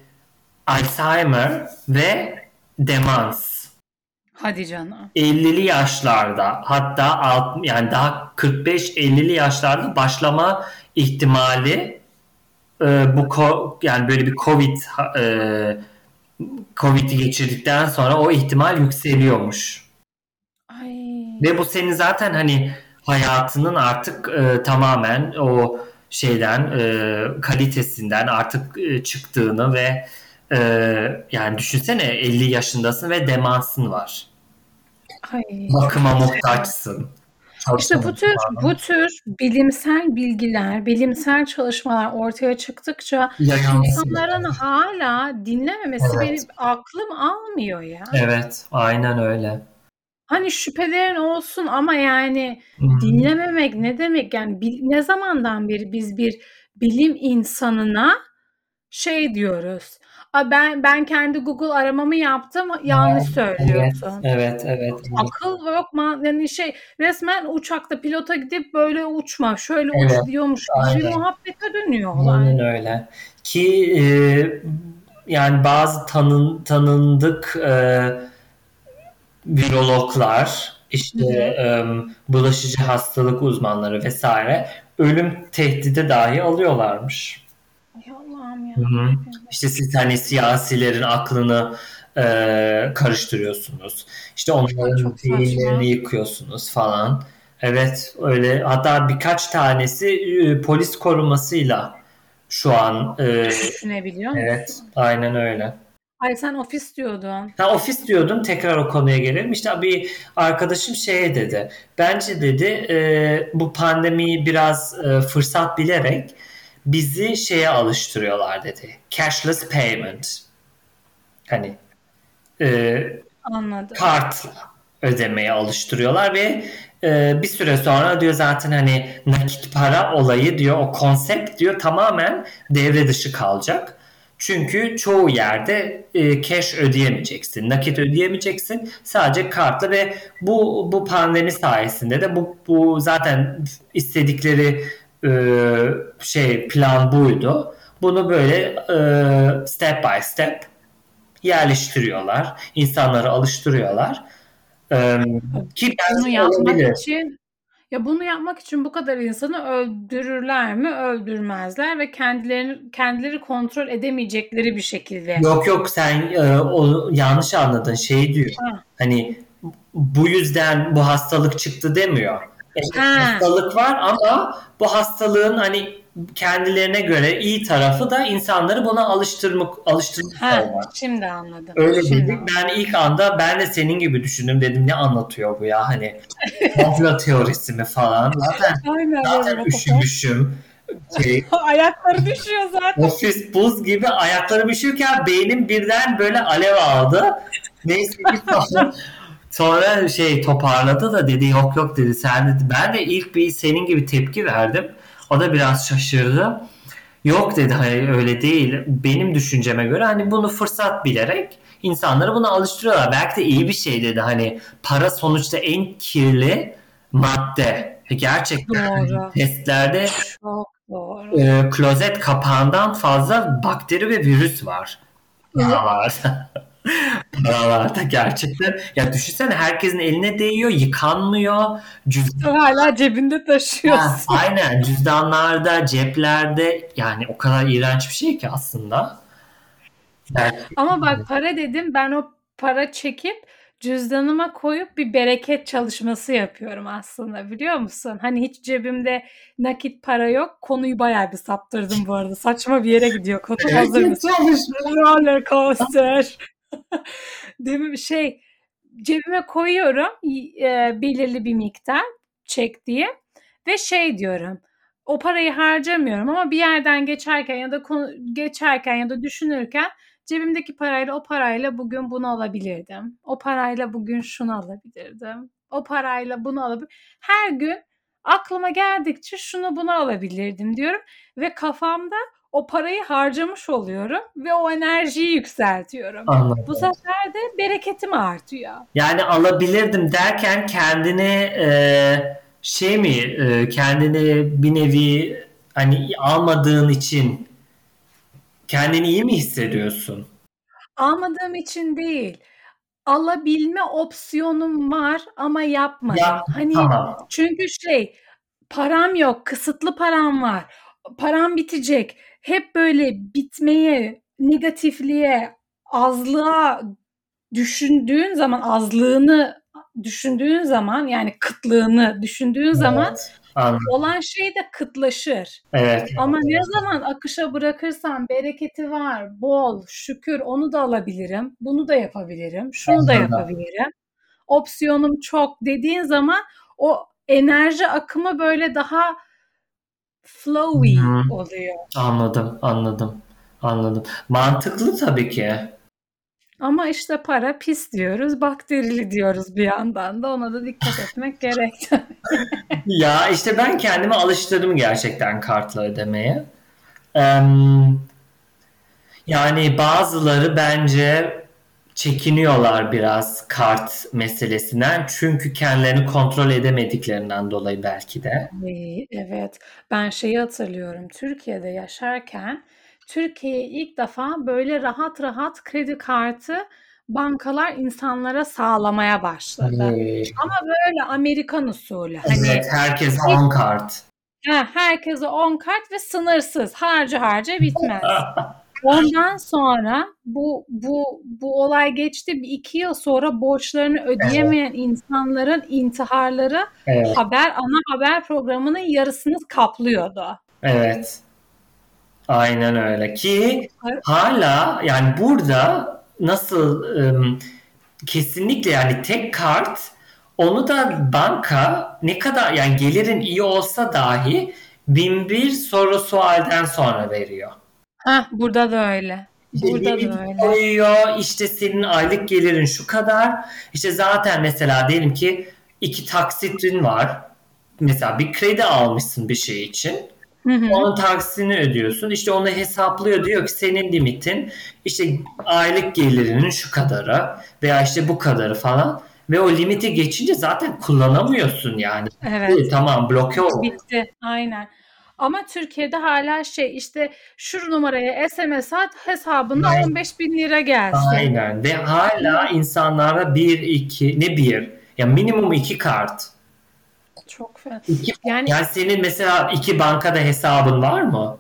Alzheimer ve demans. Hadi canım. 50'li yaşlarda hatta alt, yani daha 45-50'li yaşlarda başlama ihtimali e, bu yani böyle bir Covid e, Covid'i geçirdikten sonra o ihtimal yükseliyormuş. Ay. Ve bu senin zaten hani hayatının artık e, tamamen o şeyden e, kalitesinden artık e, çıktığını ve e, yani düşünsene 50 yaşındasın ve demansın var. Ay. Bakıma muhtaçsın. İşte bu tür bu tür bilimsel bilgiler, bilimsel çalışmalar ortaya çıktıkça insanların hala dinlememesi evet. benim aklım almıyor ya. Evet, aynen öyle. Hani şüphelerin olsun ama yani Hı-hı. dinlememek ne demek? Yani bil, ne zamandan beri biz bir bilim insanına şey diyoruz ben ben kendi Google aramamı yaptım. Yanlış evet, söylüyorsun. Evet, evet, Akıl yok mu? Yani şey resmen uçakta pilota gidip böyle uçma, şöyle evet, uç diyormuş. Bir muhabbete dönüyorlar. Aynen öyle. Ki e, yani bazı tanın tanındık e, virologlar işte e, bulaşıcı hastalık uzmanları vesaire ölüm tehdidi dahi alıyorlarmış. İşte siz hani siyasilerin aklını e, karıştırıyorsunuz. İşte onların beyinlerini yıkıyorsunuz falan. Evet öyle. Hatta birkaç tanesi e, polis korumasıyla şu an e, düşünebiliyor musun? Evet aynen öyle. Ay sen ofis diyordun. Ha, ofis diyordum. Tekrar o konuya gelelim. İşte bir arkadaşım şeye dedi. Bence dedi e, bu pandemiyi biraz e, fırsat bilerek bizi şeye alıştırıyorlar dedi. Cashless payment. Hani e, Anladım. kartla ödemeye alıştırıyorlar ve e, bir süre sonra diyor zaten hani nakit para olayı diyor o konsept diyor tamamen devre dışı kalacak. Çünkü çoğu yerde e, cash ödeyemeyeceksin, nakit ödeyemeyeceksin. Sadece kartla ve bu bu pandemi sayesinde de bu bu zaten istedikleri e, şey plan buydu. Bunu böyle e, step by step yerleştiriyorlar. insanları alıştırıyorlar. E, ki bunu yapmak olabilir. için ya bunu yapmak için bu kadar insanı öldürürler mi? Öldürmezler ve kendilerini kendileri kontrol edemeyecekleri bir şekilde. Yok yok sen e, o yanlış anladın. Şey diyor. Ha. Hani bu yüzden bu hastalık çıktı demiyor hastalık var ama bu hastalığın hani kendilerine göre iyi tarafı da insanları buna alıştırmak alıştırmak ha, olmak. Şimdi anladım. Öyle şimdi dedik. Ben ilk anda ben de senin gibi düşündüm dedim ne anlatıyor bu ya hani komplo teorisi mi falan. Zaten, Aynen, zaten üşümüşüm. Şey, ayakları düşüyor zaten. Ofis buz gibi ayakları üşürken beynim birden böyle alev aldı. Neyse ki Sonra şey toparladı da dedi yok yok dedi sen dedi. Ben de ilk bir senin gibi tepki verdim. O da biraz şaşırdı. Yok dedi hayır öyle değil. Benim düşünceme göre hani bunu fırsat bilerek insanları buna alıştırıyorlar. Belki de iyi bir şey dedi. Hani para sonuçta en kirli madde. Gerçekten doğru. testlerde Çok doğru. E, klozet kapağından fazla bakteri ve virüs var. var. Paralarda gerçekten. Ya düşünsene herkesin eline değiyor, yıkanmıyor. Cüzdan... Hala cebinde taşıyorsun. Ha, aynen cüzdanlarda, ceplerde yani o kadar iğrenç bir şey ki aslında. Gerçekten. Ama bak para dedim ben o para çekip cüzdanıma koyup bir bereket çalışması yapıyorum aslında biliyor musun? Hani hiç cebimde nakit para yok. Konuyu bayağı bir saptırdım bu arada. Saçma bir yere gidiyor konu. Hazır mısın? Roller coaster. Değil? Şey cebime koyuyorum e, belirli bir miktar çek diye ve şey diyorum o parayı harcamıyorum ama bir yerden geçerken ya da geçerken ya da düşünürken cebimdeki parayla o parayla bugün bunu alabilirdim. O parayla bugün şunu alabilirdim. O parayla bunu alabilir. Her gün aklıma geldikçe şunu bunu alabilirdim diyorum ve kafamda o parayı harcamış oluyorum ve o enerjiyi yükseltiyorum. Anladım. Bu sefer de bereketim artıyor. Yani alabilirdim derken kendini e, şey mi e, kendini bir nevi hani almadığın için kendini iyi mi hissediyorsun? Almadığım için değil. Alabilme opsiyonum var ama yapmadım. Ya, hani tamam. çünkü şey param yok, kısıtlı param var. Param bitecek hep böyle bitmeye, negatifliğe, azlığa düşündüğün zaman, azlığını düşündüğün zaman yani kıtlığını düşündüğün evet. zaman Anladım. olan şey de kıtlaşır. Evet. Ama ne zaman akışa bırakırsam bereketi var, bol, şükür onu da alabilirim, bunu da yapabilirim, şunu da yapabilirim. Opsiyonum çok dediğin zaman o enerji akımı böyle daha flowy Hı. oluyor. Anladım, anladım, anladım. Mantıklı tabii ki. Ama işte para pis diyoruz, bakterili diyoruz bir yandan da ona da dikkat etmek gerek. Ya işte ben kendimi alıştırdım gerçekten kartla ödemeye. Em, yani bazıları bence çekiniyorlar biraz kart meselesinden. Çünkü kendilerini kontrol edemediklerinden dolayı belki de. Evet. Ben şeyi hatırlıyorum. Türkiye'de yaşarken Türkiye'ye ilk defa böyle rahat rahat kredi kartı bankalar insanlara sağlamaya başladı. Ee, Ama böyle Amerikan usulü. Hani Evet, herkes on kart. ha, herkese 10 kart ve sınırsız. Harca harca bitmez. Ondan sonra bu bu bu olay geçti. Bir iki yıl sonra borçlarını ödeyemeyen insanların intiharları Evet, haber ana haber programının yarısını kaplıyordu. evet. Aynen öyle ki hala yani burada nasıl ım, kesinlikle yani tek kart onu da banka ne kadar yani gelirin iyi olsa dahi bin bir soru sualden sonra veriyor. Heh, burada da öyle. İşte Burada da öyle. koyuyor işte senin aylık gelirin şu kadar işte zaten mesela diyelim ki iki taksitin var mesela bir kredi almışsın bir şey için Hı hı. onun taksitini ödüyorsun. İşte onu hesaplıyor diyor ki senin limitin işte aylık gelirinin şu kadarı veya işte bu kadarı falan. Ve o limiti geçince zaten kullanamıyorsun yani. Evet. Tamam bloke oldu. Bitti. Aynen. Ama Türkiye'de hala şey işte şu numaraya SMS at hesabında Aynen. 15 bin lira gelsin. Aynen. Ve hala insanlara bir, iki, ne bir? Ya minimum iki kart. Çok fena. İki, Yani yani senin mesela iki bankada hesabın var mı?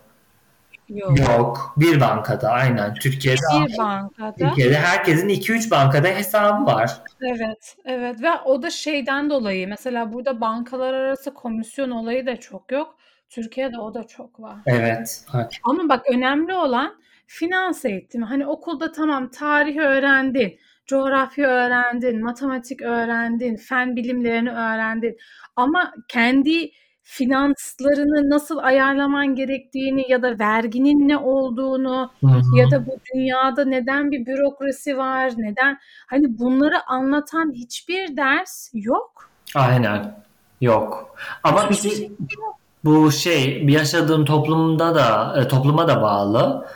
yok. Yok. Bir bankada aynen. Türkiye'de Bir bankada. Türkiye'de herkesin 2-3 bankada hesabı var. Evet, evet ve o da şeyden dolayı mesela burada bankalar arası komisyon olayı da çok yok. Türkiye'de o da çok var. Evet. Ama bak önemli olan finans eğitimi. Hani okulda tamam tarih öğrendin, coğrafya öğrendin, matematik öğrendin, fen bilimlerini öğrendin. Ama kendi finanslarını nasıl ayarlaman gerektiğini ya da verginin ne olduğunu Hı hı. ya da bu dünyada neden bir bürokrasi var, neden hani bunları anlatan hiçbir ders yok. Aynen. Yok. Ama Hiçbir bir- şey yok. Bu şey yaşadığım toplumda da e, topluma da bağlı.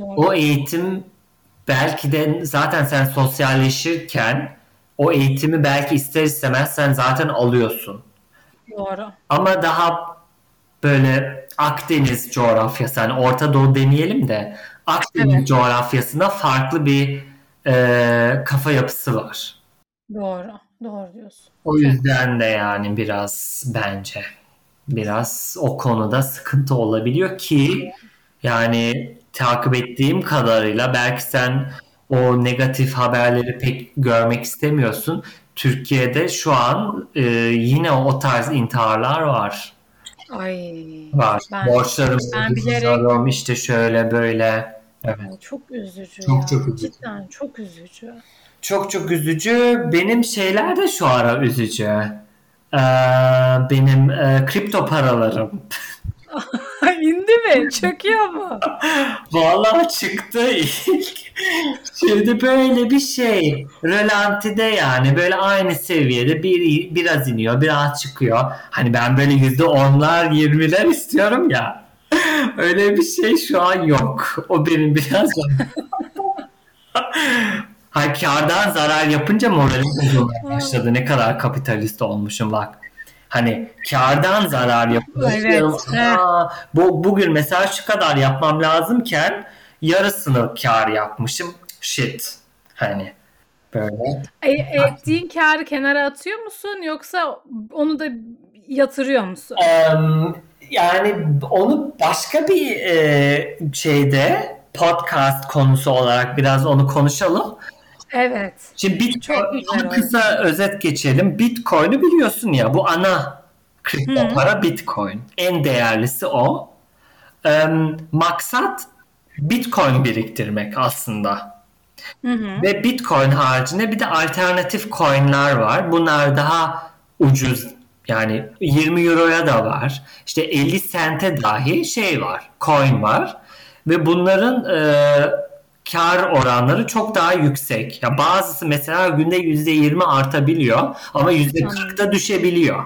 Doğru. O eğitim belki de zaten sen sosyalleşirken o eğitimi belki ister istemez sen zaten alıyorsun. Doğru. Ama daha böyle Akdeniz coğrafyası, hani Orta Doğu demeyelim de Akdeniz Evet. coğrafyasında farklı bir e, kafa yapısı var. Doğru. Doğru diyorsun. O yüzden de yani biraz bence biraz o konuda sıkıntı olabiliyor ki yani takip ettiğim kadarıyla belki sen o negatif haberleri pek görmek istemiyorsun. Türkiye'de şu an e, yine o tarz intiharlar var. Ay. Var. Ben Borçlarımı ben bilerek işte şöyle böyle. Evet. Çok üzücü Çok ya. çok üzücü. Cidden çok üzücü. Çok çok üzücü. Benim şeyler de şu ara üzücü. Ee, benim e, kripto paralarım. İndi mi? Çöküyor mu? Vallahi çıktı ilk. Şimdi böyle bir şey. Rölantide yani böyle aynı seviyede bir biraz iniyor, biraz çıkıyor. Hani ben böyle yüzde onlar, yirmiler istiyorum ya. Öyle bir şey şu an yok. O benim biraz Ha kardan zarar yapınca moralim bozulmaya başladı. Ne kadar kapitalist olmuşum bak. Hani kardan zarar yapınca Evet. "Aa, bu bugün mesela şu kadar yapmam lazımken yarısını kar yapmışım. Shit. Hani böyle. E, ettiğin kârı kenara atıyor musun yoksa onu da yatırıyor musun? Em, yani onu başka bir e, şeyde podcast konusu olarak biraz onu konuşalım. Evet. Şimdi Bitcoin, kısa özet geçelim. Bitcoin'i biliyorsun ya bu ana kripto Hı. para Bitcoin. En değerlisi o. Em, maksat Bitcoin biriktirmek aslında. Hı hı. Ve Bitcoin haricinde bir de alternatif coinler var. Bunlar daha ucuz Yani 20 euroya da var. İşte 50 sente dahi şey var. Coin var. Ve bunların e, kar oranları çok daha yüksek. Ya bazısı mesela günde %20 artabiliyor ama %40'da düşebiliyor.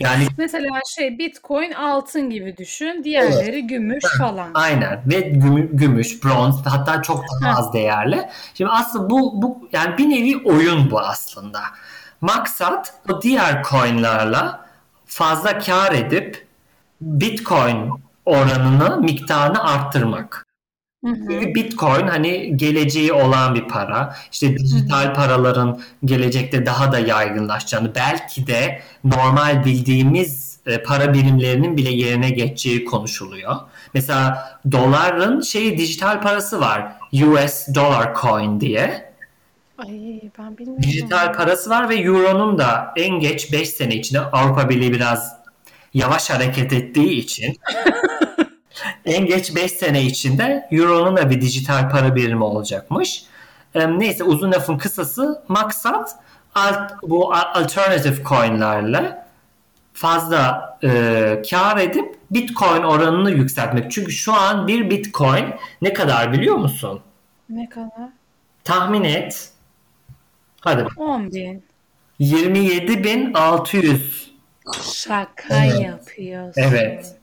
Yani Mesela şey Bitcoin altın gibi düşün. Diğerleri gümüş falan. Aynen ve gümü- gümüş, bronz hatta çok daha az değerli. Şimdi aslında bu bu yani bir nevi oyun bu aslında. Maksat o diğer coinlarla fazla kar edip Bitcoin oranını, miktarını arttırmak. Hı hı. Bitcoin hani geleceği olan bir para. İşte dijital paraların gelecekte daha da yaygınlaşacağını, belki de normal bildiğimiz e, para birimlerinin bile yerine geçeceği konuşuluyor. Mesela doların şeyi dijital parası var. US Dollar Coin diye. Ay ben bilmiyorum. Dijital parası var ve Euro'nun da en geç 5 sene içinde Avrupa Birliği biraz yavaş hareket ettiği için en geç 5 sene içinde Euro'nun da bir dijital para birimi olacakmış. Neyse uzun lafın kısası maksat alt, bu alternative coinlerle fazla e, kar edip Bitcoin oranını yükseltmek. Çünkü şu an bir Bitcoin ne kadar biliyor musun? Ne kadar? Tahmin et. Hadi bak. 10 bin. 27.600 Şaka Evet. yapıyorsun. Evet.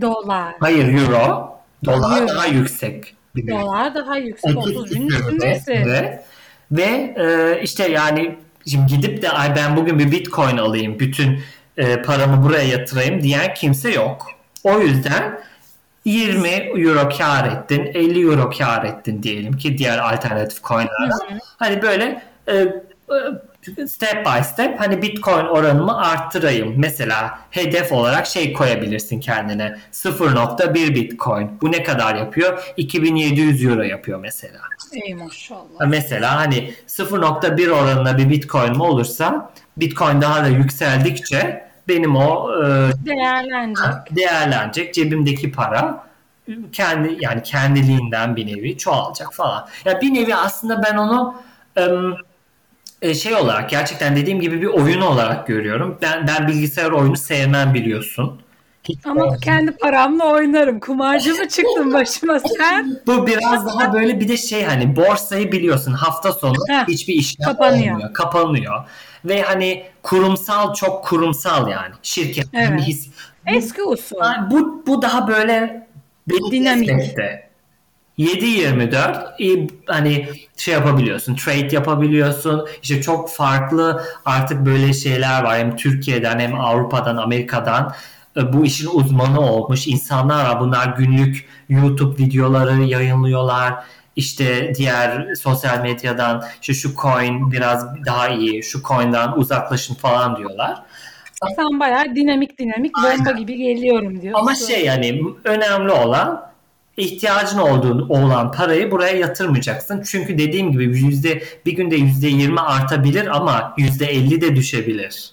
Dolar. Hayır euro. Dolar Euro. daha yüksek. bir. Dolar daha yüksek. 30 bin Evet, üstündesi. evet. Ve e, işte yani şimdi gidip de ay ben bugün bir bitcoin alayım bütün e, paramı buraya yatırayım diyen kimse yok. O yüzden 20 euro kar ettin, 50 euro kar ettin diyelim ki diğer alternatif coinlerden. Hani böyle e, e, step by step hani bitcoin oranımı arttırayım. Mesela hedef olarak şey koyabilirsin kendine 0.1 bitcoin. Bu ne kadar yapıyor? 2700 euro yapıyor mesela. Ey maşallah. Mesela hani 0.1 oranında bir bitcoin mi olursa bitcoin daha da yükseldikçe benim o e, Değerlenecek. değerlenecek cebimdeki para kendi yani kendiliğinden bir nevi çoğalacak falan. Ya bir nevi aslında ben onu e, şey olarak gerçekten dediğim gibi bir oyun olarak görüyorum. Ben ben bilgisayar oyunu sevmem biliyorsun. Hiç Ama kendi paramla oynarım. Kumarcı mı çıktın başıma sen? Bu biraz daha böyle bir de şey hani borsayı biliyorsun hafta sonu Heh, hiçbir işlem kapanıyor. olmuyor. Kapanıyor. Ve hani kurumsal çok kurumsal yani. Şirket Evet. hani his- Eski usul. Yani bu bu daha böyle beni Dinamik. destekte. 7-24 iyi, hani şey yapabiliyorsun, trade yapabiliyorsun. İşte çok farklı artık böyle şeyler var. Hem Türkiye'den hem Avrupa'dan, Amerika'dan e, bu işin uzmanı olmuş insanlar var. Bunlar günlük YouTube videoları yayınlıyorlar. İşte diğer sosyal medyadan işte şu coin biraz daha iyi, şu coin'den uzaklaşın falan diyorlar. Sen bayağı dinamik dinamik bomba gibi geliyorum diyorsun. Ama şey yani önemli olan ihtiyacın olduğu olan parayı buraya yatırmayacaksın. Çünkü dediğim gibi yüzde bir günde yüzde yirmi artabilir ama yüzde elli de düşebilir.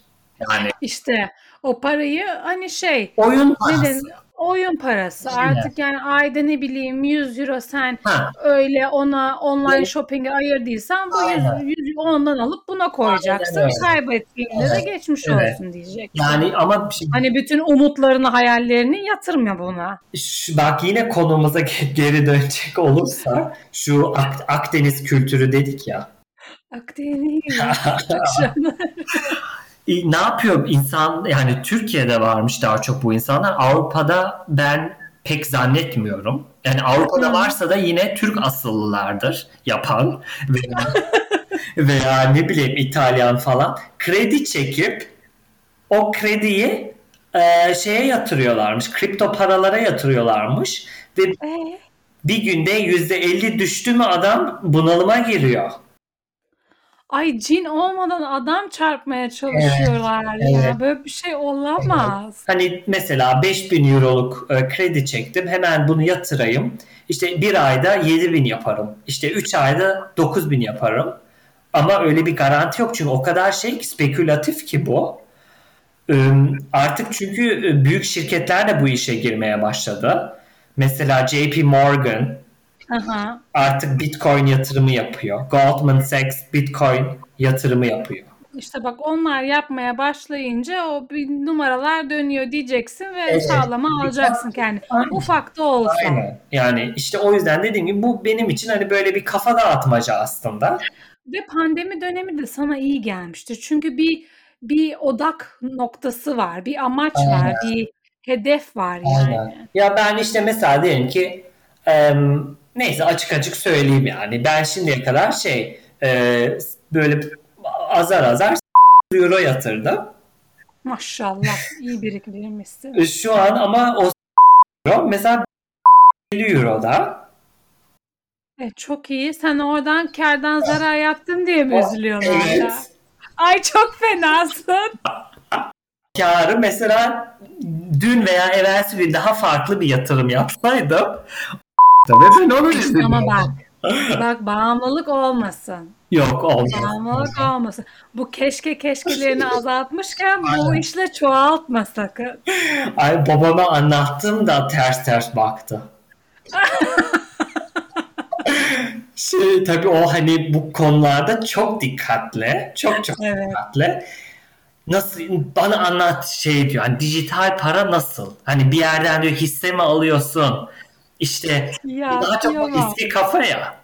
Yani İşte o parayı hani şey oyun neden parası. Oyun parası. Aynen. Artık yani ayda ne bileyim 100 euro sen Ha, öyle ona online Evet. shopping'e ayırdıysan bu 100, Aynen. 100 ondan alıp buna koyacaksın. Kaybettiğinde de Evet. geçmiş Evet. olsun diyecek. yani ama şimdi, Hani bütün umutlarını, hayallerini yatırma buna. şu- bak yine konumuza ge- geri dönecek olursa şu Ak- Akdeniz kültürü dedik ya. Akdeniz Ne yapıyor insan yani Türkiye'de varmış daha çok bu insanlar. Avrupa'da ben pek zannetmiyorum. Yani Avrupa'da varsa da yine Türk asıllılardır yapan veya, veya ne bileyim İtalyan falan. Kredi çekip o krediyi e, şeye yatırıyorlarmış. Kripto paralara yatırıyorlarmış ve Ee, bir günde %50 düştü mü adam bunalıma giriyor. Ay cin olmadan adam çarpmaya çalışıyorlar ya. evet. Böyle bir şey olamaz. Hani mesela 5000 euroluk e, kredi çektim. Hemen bunu yatırayım. İşte bir ayda 7000 yaparım. İşte 3 ayda 9000 yaparım. Ama öyle bir garanti yok. Çünkü o kadar şey ki spekülatif ki bu. Artık çünkü e, büyük şirketler de bu işe girmeye başladı. Mesela JP Morgan Aha. artık Bitcoin yatırımı yapıyor. Goldman Sachs Bitcoin yatırımı yapıyor. İşte bak onlar yapmaya başlayınca o bir numaralar dönüyor diyeceksin ve Evet. sağlama alacaksın kendini. Aynen. Ufak da olsa. Aynen. Yani işte o yüzden dediğim gibi bu benim için hani böyle bir kafa dağıtmaca aslında. Ve pandemi dönemi de sana iyi gelmiştir. Çünkü bir bir odak noktası var, bir amaç Aynen. var, bir hedef var yani. Aynen. Ya ben işte mesela diyelim ki neyse açık açık söyleyeyim yani. Ben şimdiye kadar şey e, böyle azar azar euro yatırdım. Maşallah iyi biriktirmişsin. Şu an ama o euro mesela 50 euroda. E, çok iyi. Sen oradan kardan zarar yaptın diye mi üzülüyorsun hala? Evet. Ay çok fenasın. Karı mesela dün veya evvelsi gün daha farklı bir yatırım yapsaydım tabii ben onu üzülüyorum. Ama bak. Bak bağımlılık olmasın. Yok olmaz. Bağımlılık olmasın. Bu keşke keşkelerini azaltmışken bu işle çoğaltma sakın. Ay babama anlattım da ters ters baktı. şey tabii o hani bu konularda çok dikkatli. Çok çok Evet. dikkatli. Nasıl bana anlat şey diyor. Hani dijital para nasıl? Hani bir yerden diyor hisse mi alıyorsun? İşte Ya daha çok o eski kafa ya.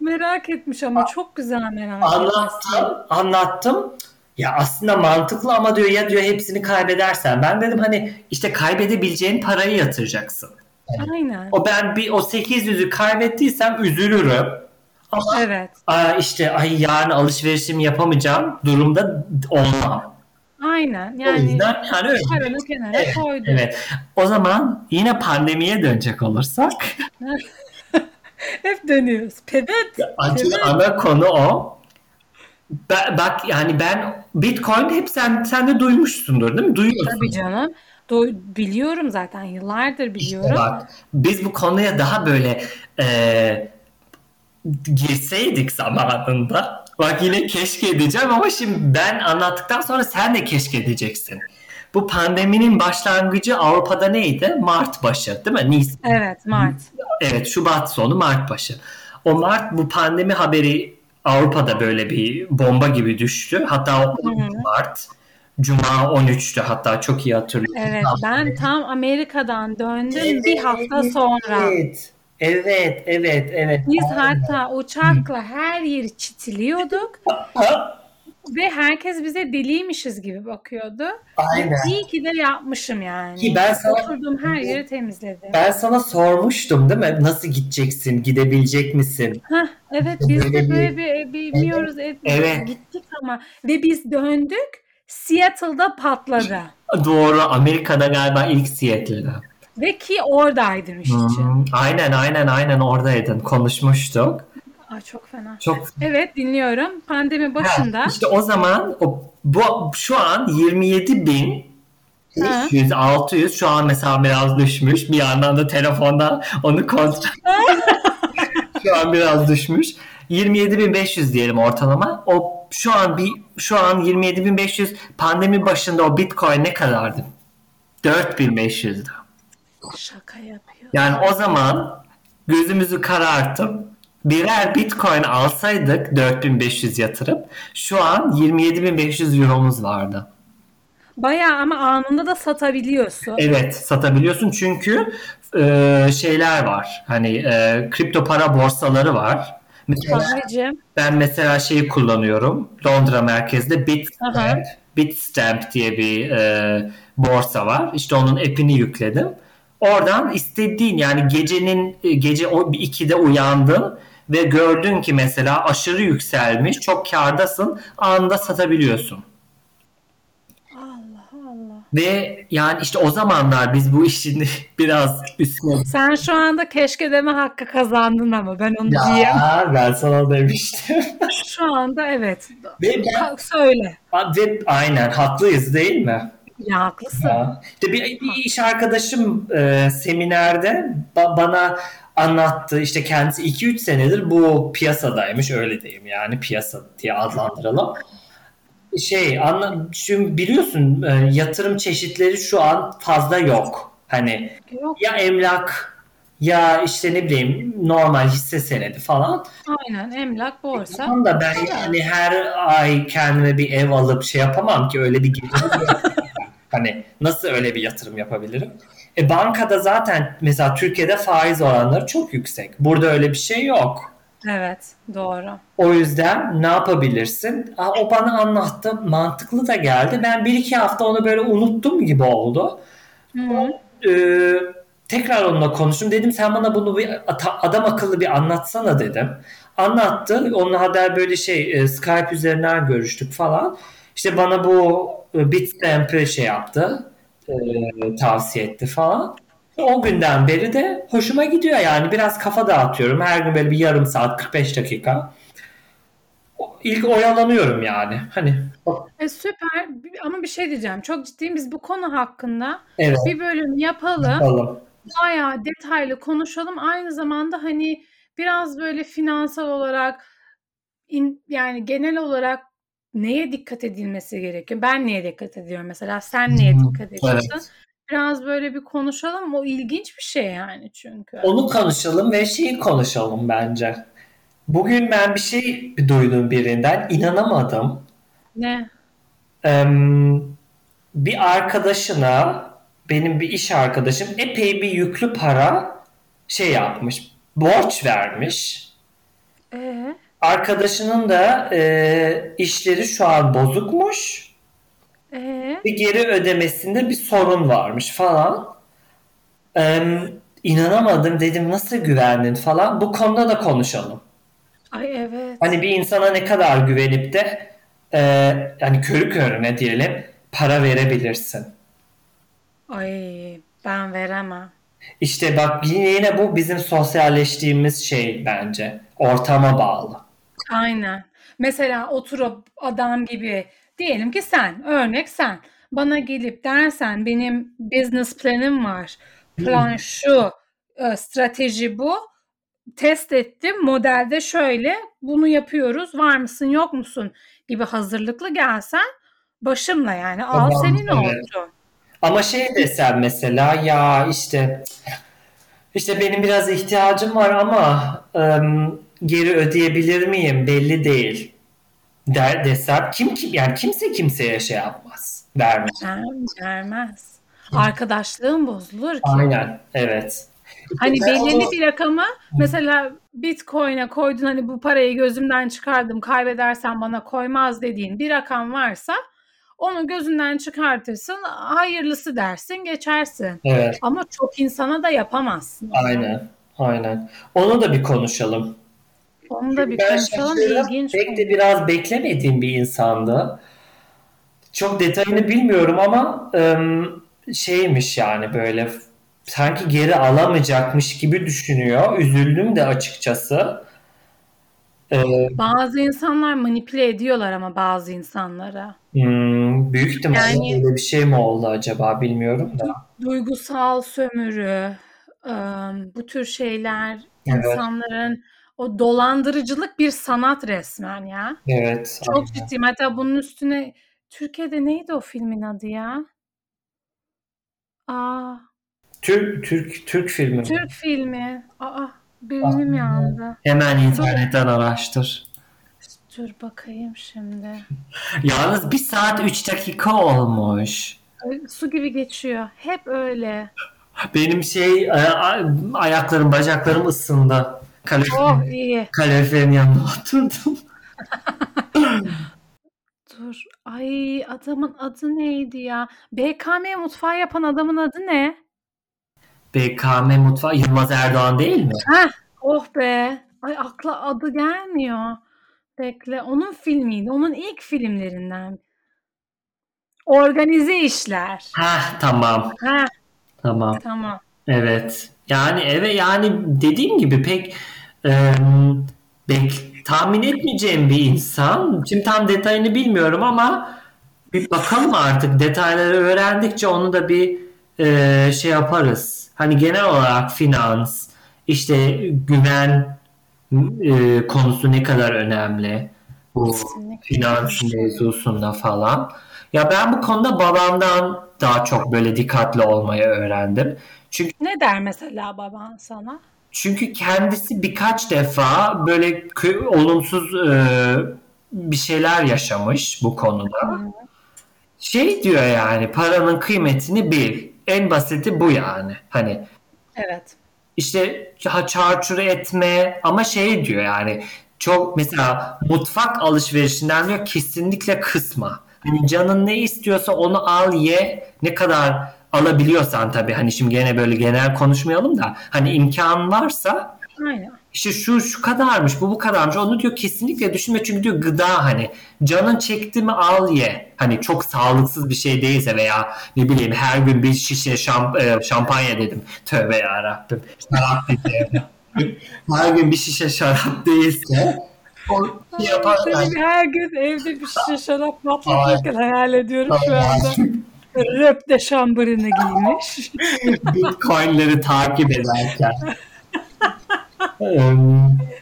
Merak etmiş ama çok güzel merak. Anlattım, anlattım. Ya aslında mantıklı ama diyor ya diyor hepsini kaybedersen. Ben dedim hani işte kaybedebileceğin parayı yatıracaksın. Aynen. O ben bir o 800'ü kaybettiysem üzülürüm. Ama Evet. aa, işte ay yarın alışverişimi yapamayacağım durumda olmam. Aynen. o Yani yüzden yani öyle. paranı kenara Evet, koydun. Evet. O zaman yine pandemiye dönecek olursak Hep dönüyoruz. Acı Pivot. ana konu o. Ben, bak yani ben Bitcoin hep sen sen de duymuşsundur değil mi? Duyuyorsun. Tabii canım. Do- biliyorum zaten. Yıllardır biliyorum. İşte bak biz bu konuya daha böyle e, girseydik zamanında bak yine keşke edeceğim ama şimdi ben anlattıktan sonra sen de keşke edeceksin. Bu pandeminin başlangıcı Avrupa'da neydi? Mart başı değil mi? Nisan. Evet Mart. Evet Şubat sonu Mart başı. O Mart bu pandemi haberi Avrupa'da böyle bir bomba gibi düştü. Hatta o 13 Mart Cuma 13'tü hatta çok iyi hatırlıyorum. Evet ben tam Amerika'dan döndüm bir hafta sonra. Evet. Evet, evet, evet. Biz hatta uçakla her yeri çitiliyorduk ve herkes bize deliymişiz gibi bakıyordu. Aynen. İyi ki de yapmışım yani. Ki ben sana- Oturduğum her yeri temizledim. Ben sana sormuştum değil mi? Nasıl gideceksin? Gidebilecek misin? Hah, evet biz Böyle de böyle bir bilmiyoruz etmiyoruz. Evet. Gittik ama ve biz döndük Seattle'da patladı. Doğru. Amerika'da galiba ilk Seattle'da. Ve ki oradaydım iş için. Hmm, Aynen aynen aynen oradaydın. Konuşmuştuk. Ay çok fena. Çok Evet dinliyorum. Pandemi başında. Ha, işte o zaman o, bu şu an 27 bin Ha. 500, 600 şu an mesela biraz düşmüş. Bir yandan da telefonda onu kontrol şu an biraz düşmüş. 27.500 diyelim ortalama. O şu an bir şu an 27.500 pandemi başında o Bitcoin ne kadardı? 4.500'dü. Şaka yapıyor. Yani o zaman gözümüzü karartıp birer Bitcoin alsaydık 4500 yatırıp şu an 27500 euromuz vardı. Bayağı ama anında da satabiliyorsun. Evet satabiliyorsun çünkü e, şeyler var. Hani e, kripto para borsaları var. Mesela Fahri'cim. ben mesela şeyi kullanıyorum. Londra merkezde Bitstamp, Aha. Bitstamp diye bir e, borsa var. İşte onun app'ini yükledim. Oradan istediğin yani gecenin e, gece o 2'de uyandın ve gördün ki mesela aşırı yükselmiş, çok kardasın, anında satabiliyorsun. Allah Allah. Ve yani işte o zamanlar biz bu işin biraz üstüne Sen şu anda keşke deme hakkı kazandın ama ben onu diyeyim. ya ben sana demiştim. Şu anda evet. Ve ben Söyle. ve aynen haklıyız değil mi? Ya haklısın. Ya. İşte bir, bir iş arkadaşım e, seminerde ba- bana anlattı. İşte kendisi 2-3 senedir bu piyasadaymış. Öyle diyeyim yani piyasa diye adlandıralım. Şey anla, şimdi biliyorsun e, yatırım çeşitleri şu an fazla yok. Hani Yok. ya emlak ya işte ne bileyim normal hisse senedi falan. Aynen emlak borsa. Tamam da ben yani her ay kendime bir ev alıp şey yapamam ki öyle bir gelirim. Hani nasıl öyle bir yatırım yapabilirim? E bankada zaten mesela Türkiye'de faiz oranları çok yüksek. Burada öyle bir şey yok. Evet doğru. O yüzden ne yapabilirsin? Aa, o bana anlattı. Mantıklı da geldi. Ben bir iki hafta onu böyle unuttum gibi oldu. Hı. Ee, tekrar onunla konuştum. Dedim sen bana bunu bir adam akıllı bir anlatsana dedim. Anlattı. Onunla haber böyle şey e, Skype üzerinden görüştük falan. İşte bana bu e, Bitstamp'ı şey yaptı. e, tavsiye etti falan. O günden beri de hoşuma gidiyor yani. Biraz kafa dağıtıyorum. Her gün böyle bir yarım saat 45 dakika. İlk oyalanıyorum yani. Hani E, süper ama bir şey diyeceğim. Çok ciddiyim. Biz bu konu hakkında evet bir bölüm yapalım. yapalım. Bayağı detaylı konuşalım. Aynı zamanda hani biraz böyle finansal olarak in- yani genel olarak neye dikkat edilmesi gerekiyor? Ben neye dikkat ediyorum mesela? Sen neye Hı, dikkat ediyorsun? Evet. Biraz böyle bir konuşalım. O ilginç bir şey yani çünkü. Onu konuşalım ve şeyi konuşalım bence. Bugün ben bir şey duydum birinden. inanamadım. Ne? Eee, bir arkadaşına benim bir iş arkadaşım epey bir yüklü para şey yapmış. Borç vermiş. Ee, Arkadaşının da eee, işleri şu an bozukmuş. ee, Bir geri ödemesinde bir sorun varmış falan. Eee inanamadım dedim nasıl güvendin falan. Bu konuda da konuşalım. ay evet. Hani bir insana ne kadar güvenip de e, yani körü körüne diyelim para verebilirsin. Ay ben veremem. İşte bak yine bu bizim sosyalleştiğimiz şey bence. Ortama bağlı. Aynen. Mesela oturup adam gibi diyelim ki sen, örnek sen bana gelip dersen benim business planım var. Plan şu, e, strateji bu. Test ettim, modelde şöyle, bunu yapıyoruz. Var mısın, yok musun gibi hazırlıklı gelsen başımla yani al Tamam, senin evet. oldu. Ama şey desem mesela ya işte işte benim biraz ihtiyacım var ama ım, geri ödeyebilir miyim belli değil der desem kim kim yani kimse kimseye şey yapmaz vermez. Ver- Vermez. Arkadaşlığın bozulur ki. Aynen evet. Hani belirli bir rakama mesela Bitcoin'e koydun hani bu parayı gözümden çıkardım kaybedersen bana koymaz dediğin bir rakam varsa onu gözünden çıkartırsın hayırlısı dersin geçersin. Evet. Ama çok insana da yapamazsın. Aynen. Aynen. Onu da bir konuşalım. Onu da bir konuşalım ilginç. Pek de biraz beklemediğim bir insandı. Çok detayını bilmiyorum ama ım, şeymiş yani böyle sanki geri alamayacakmış gibi düşünüyor. Üzüldüm de açıkçası. Ee, Bazı insanlar manipüle ediyorlar ama bazı insanlara. hmm, büyük ihtimalle Yani- öyle bir şey mi oldu acaba bilmiyorum da. Duygusal sömürü, bu tür şeyler Evet. insanların o dolandırıcılık bir sanat resmen ya. Evet. Çok aynen. ciddiyim. Hatta bunun üstüne Türkiye'de neydi o filmin adı ya? Aa, Türk Türk Türk filmi. mi? Türk filmi. Aa, beynim yandı. Hemen internetten araştır. Dur bakayım şimdi. Yalnız 1 saat 3 dakika olmuş. Su gibi geçiyor. Hep öyle. Benim şey ayaklarım, bacaklarım ısındı. Kaloriferin, Oh iyi. kaloriferin yanına oturdum. Dur. Ay adamın adı neydi ya? BKM mutfağı yapan adamın adı ne? BKM Mutfağı Yılmaz Erdoğan değil mi? Heh, oh be. Ay akla adı gelmiyor. Bekle. Onun filmiydi. Onun ilk filmlerinden. Organize işler. Heh tamam. Ha Tamam. tamam. Evet. Yani evet yani dediğim gibi pek e, bek, tahmin etmeyeceğim bir insan. Şimdi tam detayını bilmiyorum ama bir bakalım artık detayları öğrendikçe onu da bir e, şey yaparız. Hani genel olarak finans, işte güven e, konusu ne kadar önemli bu Kesinlikle. finans mevzusunda falan. Ya ben bu konuda babamdan daha çok böyle dikkatli olmayı öğrendim. Çünkü Ne der mesela baban sana? Çünkü kendisi birkaç defa böyle olumsuz e, bir şeyler yaşamış bu konuda. Şey diyor yani paranın kıymetini bil. En basiti bu yani. Hani Evet. işte çarçur etme ama şey diyor yani çok mesela mutfak alışverişinden diyor kesinlikle kısma. Hani canın ne istiyorsa onu al ye ne kadar alabiliyorsan tabii hani şimdi gene böyle genel konuşmayalım da hani imkan varsa Aynen. işte şu şu kadarmış bu bu kadarmış onu diyor kesinlikle düşünme çünkü diyor gıda hani canın çekti mi al ye hani çok sağlıksız bir şey değilse veya ne bileyim her gün bir şişe şamp e, şampanya dedim tövbe ya Rabbim şarap dedim. her gün bir şişe şarap değilse o şey yapar bir her gün evde bir şişe şarap patlatırken hayal ediyorum şu anda. Röp de şambarını giymiş. Bitcoin'leri takip ederken.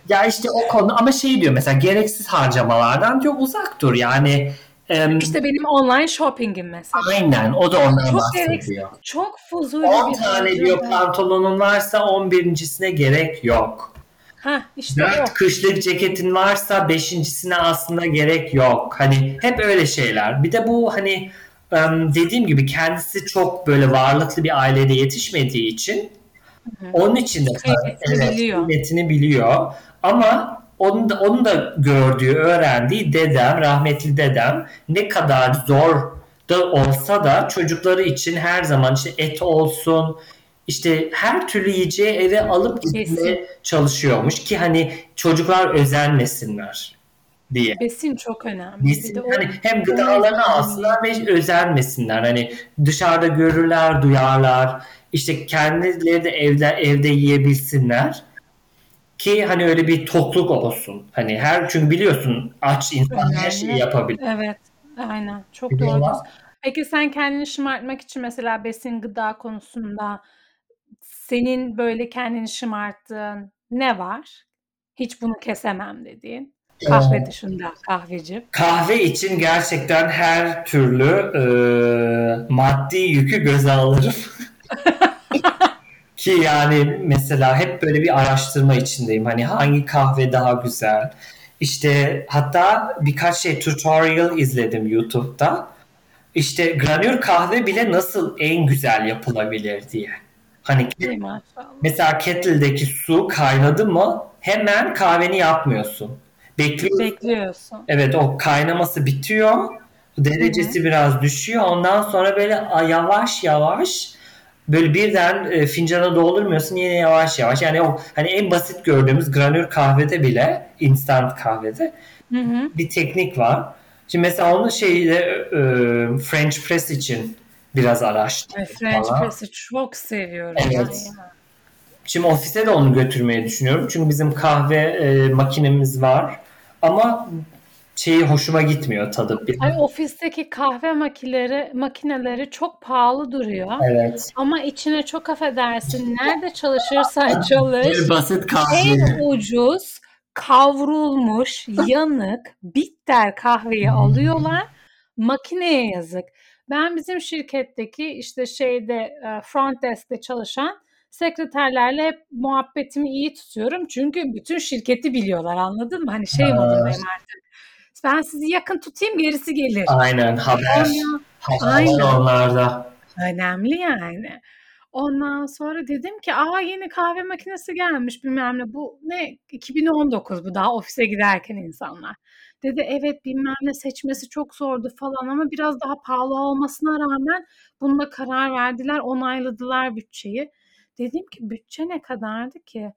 Ya işte o konu ama şey diyor mesela gereksiz harcamalardan diyor uzak dur yani em, İşte benim online shoppingim mesela. aynen o da ondan Çok bahsediyor. gereksiz, çok fuzuli 10 bir tane diyor pantolonun varsa 11.sine gerek yok. Heh, işte o. 4 kışlık ceketin varsa 5.sine aslında gerek yok. Hani hep öyle şeyler. Bir de bu hani dediğim gibi kendisi çok böyle varlıklı bir ailede yetişmediği için onun için de Kıymetini evet, biliyor. kıymetini biliyor. Ama onun da, onun da gördüğü, öğrendiği dedem, rahmetli dedem ne kadar zor da olsa da çocukları için her zaman işte et olsun, işte her türlü yiyeceği eve alıp gitmeye çalışıyormuş ki hani çocuklar özenmesinler diye. Besin çok önemli. Bir Besin, de o- hani hem gıdalarını alsınlar ve özenmesinler. Hani dışarıda görürler, duyarlar. İşte kendileri de evde evde yiyebilsinler. Ki hani öyle bir tokluk olsun. Hani her çünkü biliyorsun aç insan her şeyi yapabilir. Evet, aynen. Çok Bir doğru ama-. Peki sen kendini şımartmak için mesela besin gıda konusunda senin böyle kendini şımarttığın ne var? Hiç bunu kesemem dediğin. Kahve Ee, dışında kahveci. Kahve için gerçekten her türlü e, maddi yükü göze alırım. Ki yani mesela hep böyle bir araştırma içindeyim. Hani hangi kahve daha güzel. İşte hatta birkaç şey tutorial izledim YouTube'da. İşte granül kahve bile nasıl en güzel yapılabilir diye. Hani mesela kettle'deki su kaynadı mı hemen kahveni yapmıyorsun. Bekliyorsun. Bekliyorsun. Evet o kaynaması bitiyor. Derecesi biraz düşüyor. Ondan sonra böyle yavaş yavaş böyle birden e, fincana doldurmuyorsun yine yavaş yavaş. Yani o hani en basit gördüğümüz granül kahvede bile instant kahvede Hı hı. bir teknik var. Şimdi mesela onu şeyde e, French press için biraz araştırdım French falan. press'i çok seviyorum. Evet. Şimdi ofise de onu götürmeyi düşünüyorum. Çünkü bizim kahve e, makinemiz var. Ama şeyi hoşuma gitmiyor tadı. Bir- Ay ofisteki kahve makineleri makineleri çok pahalı duruyor. Evet. Ama içine çok affedersin. Nerede çalışırsan çalış. Bir basit kahve. En ucuz kavrulmuş, yanık, bitter kahveyi alıyorlar. Makineye yazık. Ben bizim şirketteki işte şeyde e, front desk'te çalışan sekreterlerle hep muhabbetimi iyi tutuyorum. Çünkü bütün şirketi biliyorlar anladın mı? Hani şey modundayım artık. Ben sizi yakın tutayım gerisi gelir. Aynen haber. Ondan- Haber onlarda. Önemli yani. Ondan sonra dedim ki aa yeni kahve makinesi gelmiş bilmem ne. Bu ne 2019 bu daha ofise giderken insanlar. Dedi evet bilmem ne seçmesi çok zordu falan ama biraz daha pahalı olmasına rağmen bunda karar verdiler onayladılar bütçeyi. Dedim ki bütçe ne kadardı ki?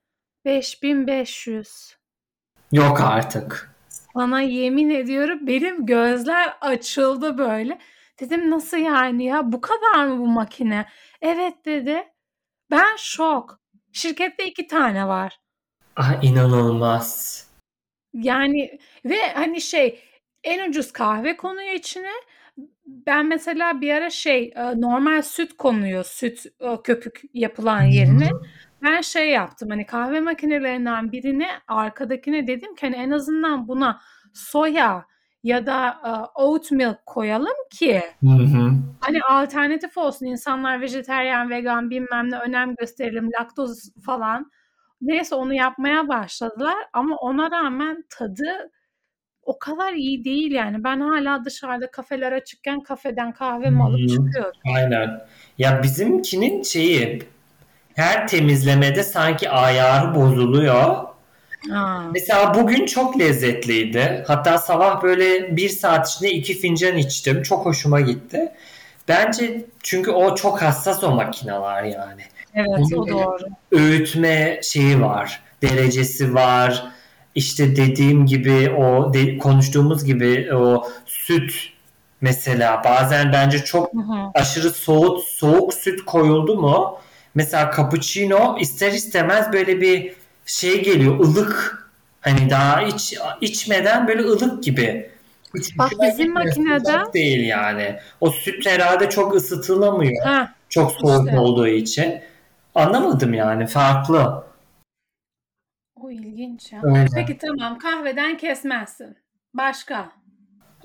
5500. Yok artık. Sana yemin ediyorum benim gözler açıldı böyle. Dedim nasıl yani ya bu kadar mı bu makine? Evet dedi. Ben şok. Şirkette iki tane var. Ah, inanılmaz. Yani ve hani şey en ucuz kahve konuyor içine. Ben mesela bir ara şey e, normal süt konuyor. Süt e, köpük yapılan yerine. Ben şey yaptım hani kahve makinelerinden birine arkadakine dedim ki hani en azından buna soya ya da e, oat milk koyalım ki Hı hı. Hani alternatif olsun. İnsanlar vejeteryan, vegan bilmem ne önem gösterelim. Laktoz falan. Neyse onu yapmaya başladılar. Ama ona rağmen tadı o kadar iyi değil yani. Ben hala dışarıda kafeler açıkken kafeden kahvemi alıp Hı, çıkıyorum. Aynen. Ya bizimkinin şeyi her temizlemede sanki ayarı bozuluyor. Ha. Mesela bugün çok lezzetliydi. Hatta sabah böyle bir saat içinde iki fincan içtim. Çok hoşuma gitti. Bence çünkü o çok hassas o makineler yani. Evet Onun o doğru. öğütme şeyi var, derecesi var. İşte dediğim gibi o de- konuştuğumuz gibi o süt mesela bazen bence çok Hı hı. aşırı soğuk soğuk süt koyuldu mu mesela cappuccino ister istemez böyle bir şey geliyor ılık hani daha iç içmeden böyle ılık gibi. Hiç Bak bizim makinede- değil yani. O süt herhalde çok ısıtılamıyor. Ha, Çok soğuk İşte. olduğu için. Anlamadım yani farklı. O ilginç ya. Öyle. Peki tamam kahveden kesmezsin. Başka?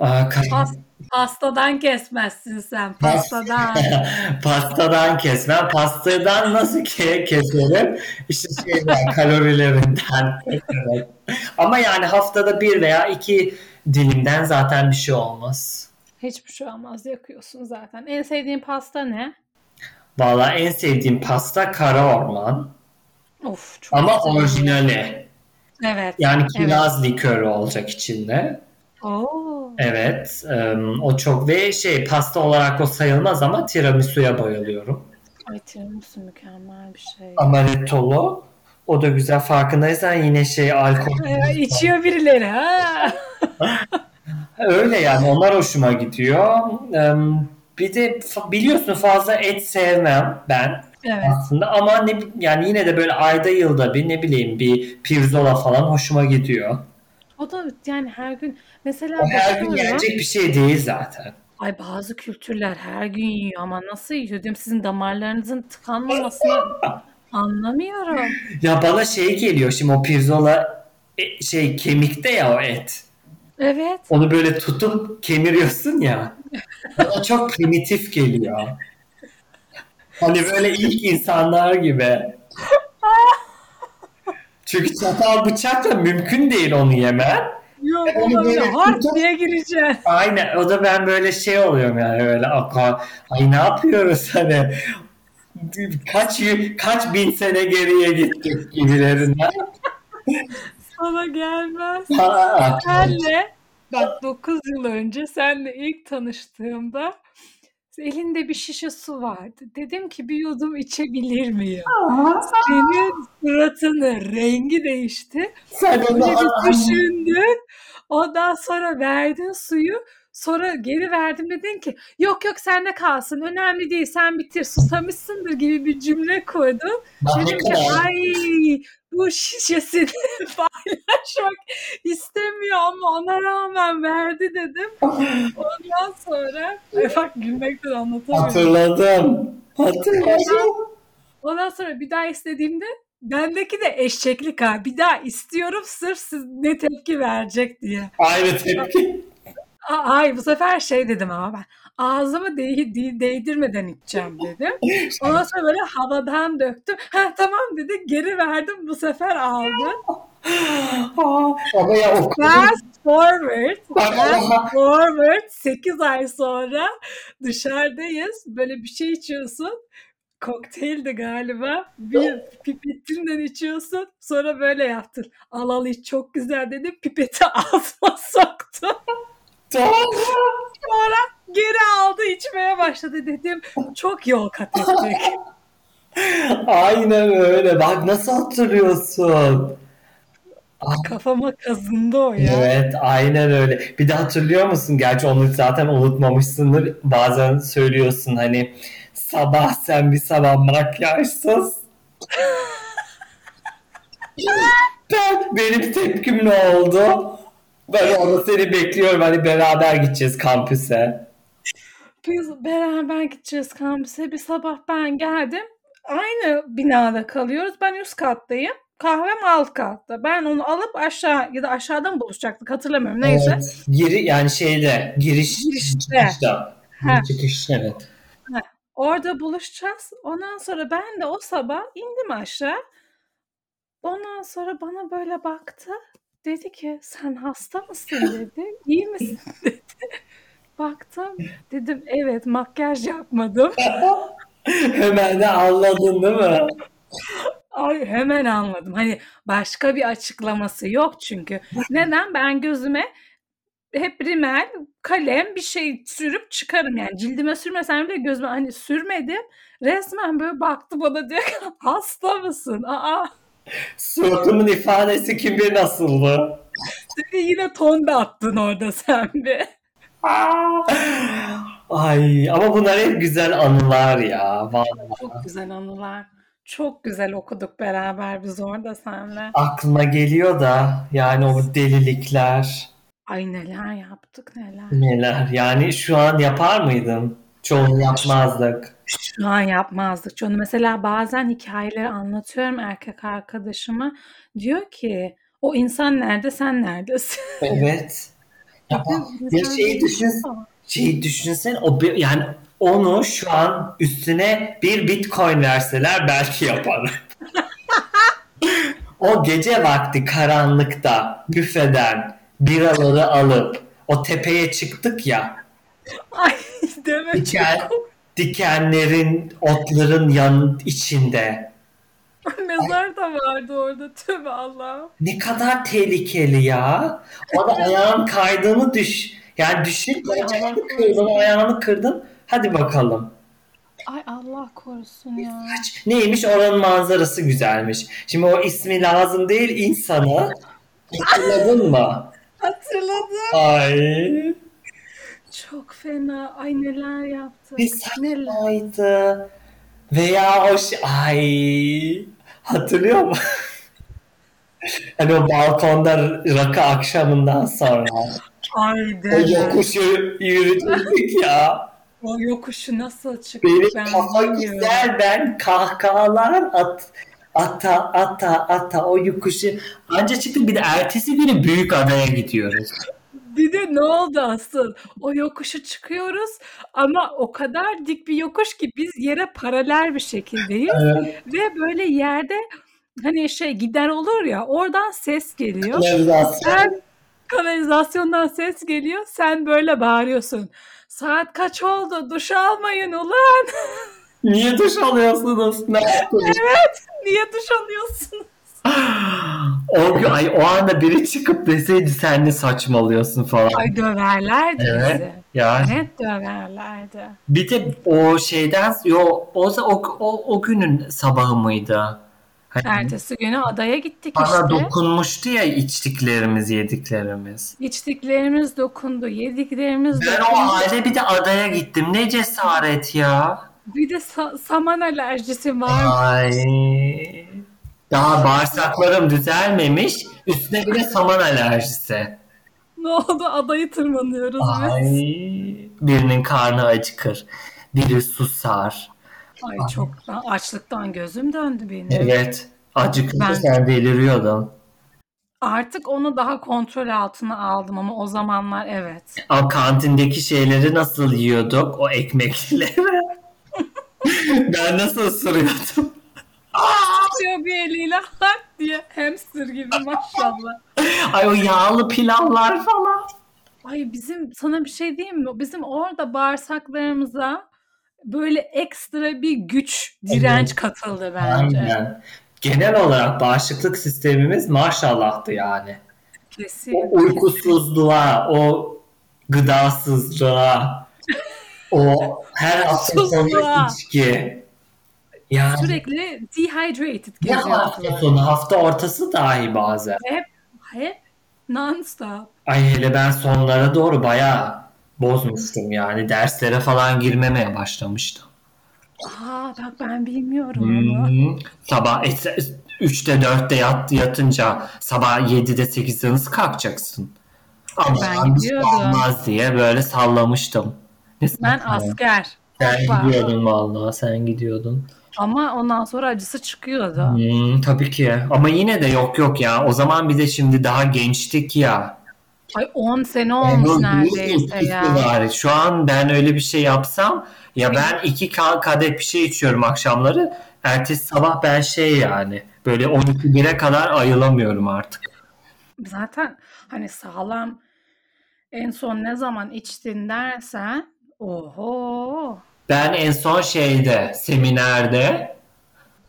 Aa, ka- Pas- pastadan kesmezsin sen. Pastadan. Pastadan kesmem. Pastadan nasıl ke keserim? İşte şeyden, kalorilerinden. Ama yani haftada bir veya iki dilimden zaten bir şey olmaz. Hiçbir şey olmaz yakıyorsun zaten. En sevdiğin pasta ne? Valla en sevdiğim pasta kara orman. Of çok Ama güzel. orijinali. Evet. Yani kiraz likörü olacak içinde. Oo. Evet. em, o çok ve şey pasta olarak o sayılmaz ama tiramisu'ya bayılıyorum. Ay tiramisu mükemmel bir şey. Amarettolo. O da güzel. Farkındaysan yine şey alkol. Ee, içiyor birileri ha. Öyle yani onlar hoşuma gidiyor. Em, Bir de biliyorsun fazla et sevmem ben Evet. aslında ama ne yani yine de böyle ayda yılda bir ne bileyim bir pirzola falan hoşuma gidiyor. O da yani her gün mesela O her gün yenecek bir şey değil zaten. Ay bazı kültürler her gün yiyor ama nasıl yiyor diyorum sizin damarlarınızın tıkanmamasını anlamıyorum. Ya bana şey geliyor şimdi o pirzola e, şey kemikte ya o et. Evet. Onu böyle tutup kemiriyorsun ya. Bana çok primitif geliyor. Hani böyle ilk insanlar gibi. Çünkü çatal bıçakla mümkün değil onu yemen. Yok onu ona böyle hard diye gireceksin. Aynen. O da ben böyle şey oluyorum yani böyle aka. Ay ne yapıyoruz hani kaç kaç bin sene geriye gittik gibilerinden. Sana gelmez. Aa, Senle bak 9 yıl önce senle ilk tanıştığımda elinde bir şişe su vardı. Dedim ki bir yudum içebilir miyim? Senin suratının rengi değişti. Sen Böyle bir düşündün. Ondan sonra verdin suyu. Sonra geri verdim dedin ki yok yok sende kalsın önemli değil sen bitir susamışsındır gibi bir cümle kurdun. Ne Dedim ki ay bu şişesini paylaşmak istemiyor ama ona rağmen verdi dedim. Ondan sonra ay bak gülmekten anlatamıyorum. hatırladım. Hatırladım. Ondan sonra bir daha istediğimde bendeki de eşeklik ha. Bir daha istiyorum sırf siz ne tepki verecek diye. Aynı tepki. Ay bu sefer şey dedim ama ben ağzımı değ- değ- değdirmeden içeceğim dedim. Ondan sonra böyle havadan döktüm. Ha tamam dedi geri verdim bu sefer aldı. Ama ya o Fast forward, fast forward 8 ay sonra dışarıdayız. Böyle bir şey içiyorsun. Kokteyldi galiba. Bir pipetinden içiyorsun. Sonra böyle yaptın. Al al iç çok güzel dedim. Pipeti ağzıma soktum. Sonra geri aldı içmeye başladı dedim. Çok yol kat ettik. Aynen öyle. Bak nasıl hatırlıyorsun? Kafama kazındı o ya. Evet, aynen öyle. Bir de hatırlıyor musun? Gerçi onu zaten unutmamışsındır. Bazen söylüyorsun hani sabah sen bir sabah makyajsız. ben, benim tepkim ne oldu? Ben orada seni bekliyorum. Hani beraber gideceğiz kampüse. Biz beraber gideceğiz kampüse. Bir sabah ben geldim. Aynı binada kalıyoruz. Ben üst kattayım. Kahvem alt katta. Ben onu alıp aşağı ya da aşağıda mı buluşacaktık hatırlamıyorum. Neyse. Evet. Giri yani şeyde giriş Girişte. çıkışta. Çıkış evet. Orada buluşacağız. Ondan sonra ben de o sabah indim aşağı. Ondan sonra bana böyle baktı. Dedi ki sen hasta mısın dedi. İyi misin dedi. Baktım dedim evet makyaj yapmadım. Hemen de anladın değil mi? Ay hemen anladım. Hani başka bir açıklaması yok çünkü. Neden? Ben gözüme hep rimel, kalem bir şey sürüp çıkarım yani. Cildime sürmesem bile gözüme hani sürmedim. Resmen böyle baktı bana diyor ki hasta mısın? Aa Suratımın ifadesi kim bilir nasıldı? dedi yine ton da attın orada sen bir. Ay ama bunlar hep güzel anılar ya. Vallahi. Çok güzel anılar. Çok güzel okuduk beraber biz orada seninle. Aklıma geliyor da yani o delilikler Ay neler yaptık neler. neler. Yani şu an yapar mıydın? Çoğunu yapmazdık. Şu an yapmazdık. Çünkü mesela bazen hikayeleri anlatıyorum erkek arkadaşıma. Diyor ki o insan nerede sen neredesin? Evet. Ya, bak, ya şeyi düşün, şeyi düşünsen o bir- yani onu şu an üstüne bir bitcoin verseler belki yapar. o gece vakti karanlıkta büfeden biraları alıp o tepeye çıktık ya. Ay deme çok. Dikenlerin, otların yan içinde. Mezar da vardı orada. Tövbe Allah'ım. Ne kadar tehlikeli ya. O da ayağın kaydığını düş. Yani düşün, bacağını kırdın, ayağını kırdın. Hadi bakalım. Ay Allah korusun ya. Kaç- Neymiş oranın manzarası güzelmiş. Şimdi o ismi lazım değil insanı. Hatırladın mı? Hatırladım. Ay. Çok fena. Ay neler yaptık. Bir Neler. saçmaydı. Veya o şey... Ay. Hatırlıyor musun? hani o balkonda rakı akşamından sonra. Ay O deme. yokuşu yürüdük ya. O yokuşu nasıl çıktık Benim ben kafa bilmiyorum. güzel ben kahkahalar at ata ata ata o yokuşu anca çıktık bir de ertesi günü büyük adaya gidiyoruz. Bir de ne oldu asıl? O yokuşu çıkıyoruz ama o kadar dik bir yokuş ki biz yere paralel bir şekildeyiz. Evet. Ve böyle yerde hani şey gider olur ya oradan ses geliyor. Kanalizasyon. Sen kanalizasyondan ses geliyor. Sen böyle bağırıyorsun. Saat kaç oldu? Duş almayın ulan. Niye duş alıyorsunuz? Ne yaptınız? evet. Niye duş alıyorsun? o, gün- ay, o anda biri çıkıp deseydi sen ne saçmalıyorsun falan. Ay döverlerdi Evet. bizi. Ya Net döverlerdi. bir de o şeyden yo o o, o, o günün sabahı mıydı? Hani Ertesi günü adaya gittik bana işte. dokunmuştu ya içtiklerimiz, yediklerimiz. İçtiklerimiz dokundu, yediklerimiz Ben o dokundu. halde bir de adaya gittim. Ne cesaret ya. Bir de sa- saman alerjisi var. Ay. Daha bağırsaklarım düzelmemiş. Üstüne bir de saman alerjisi. Ne oldu? Adayı tırmanıyoruz Ay. biz. Birinin karnı acıkır. Biri susar. Ay çoktan açlıktan gözüm döndü benim. Evet. Acıkınca Ben- sen deliriyordun. Artık onu daha kontrol altına aldım ama o zamanlar evet. Ama kantindeki şeyleri nasıl yiyorduk? O ekmekleri. ben nasıl ısırıyordum? Tutuyor bir eliyle hak diye hamster gibi maşallah. Ay o yağlı pilavlar falan. Ay bizim sana bir şey diyeyim mi? Bizim orada bağırsaklarımıza böyle ekstra bir güç, direnç Evet. katıldı bence. Aynen. Genel olarak bağışıklık sistemimiz maşallahtı yani. Kesin. O uykusuzluğa, o gıdasızlığa, o her hafta sonu içki. Yani Sürekli dehydrated ne hafta geziyordular. sonu, hafta ortası dahi bazen. Hep, hep non-stop. Ay hele ben sonlara doğru bayağı bozmuştum yani. Derslere falan girmemeye başlamıştım. Aa bak ben bilmiyorum onu. Hmm. Sabah 3'te 4'te yat, yatınca sabah 7'de 8'de nasıl kalkacaksın? Ama Ben şey gidiyordum. olmaz diye böyle sallamıştım. Ne Ben asker. Sen Hoppa. gidiyordun vallahi sen gidiyordun. Ama ondan sonra acısı çıkıyordu. Hmm, tabii ki ama yine de yok yok ya. O zaman bir de şimdi daha gençtik ya. Ay 10 sene olmuş Onun neredeyse ya. var. Şu an ben öyle bir şey yapsam ya ben iki ka- kadeh bir şey içiyorum akşamları. Ertesi sabah ben şey yani böyle 12-1'e kadar ayılamıyorum artık. Zaten hani sağlam en son ne zaman içtin dersen oho Ben en son şeyde seminerde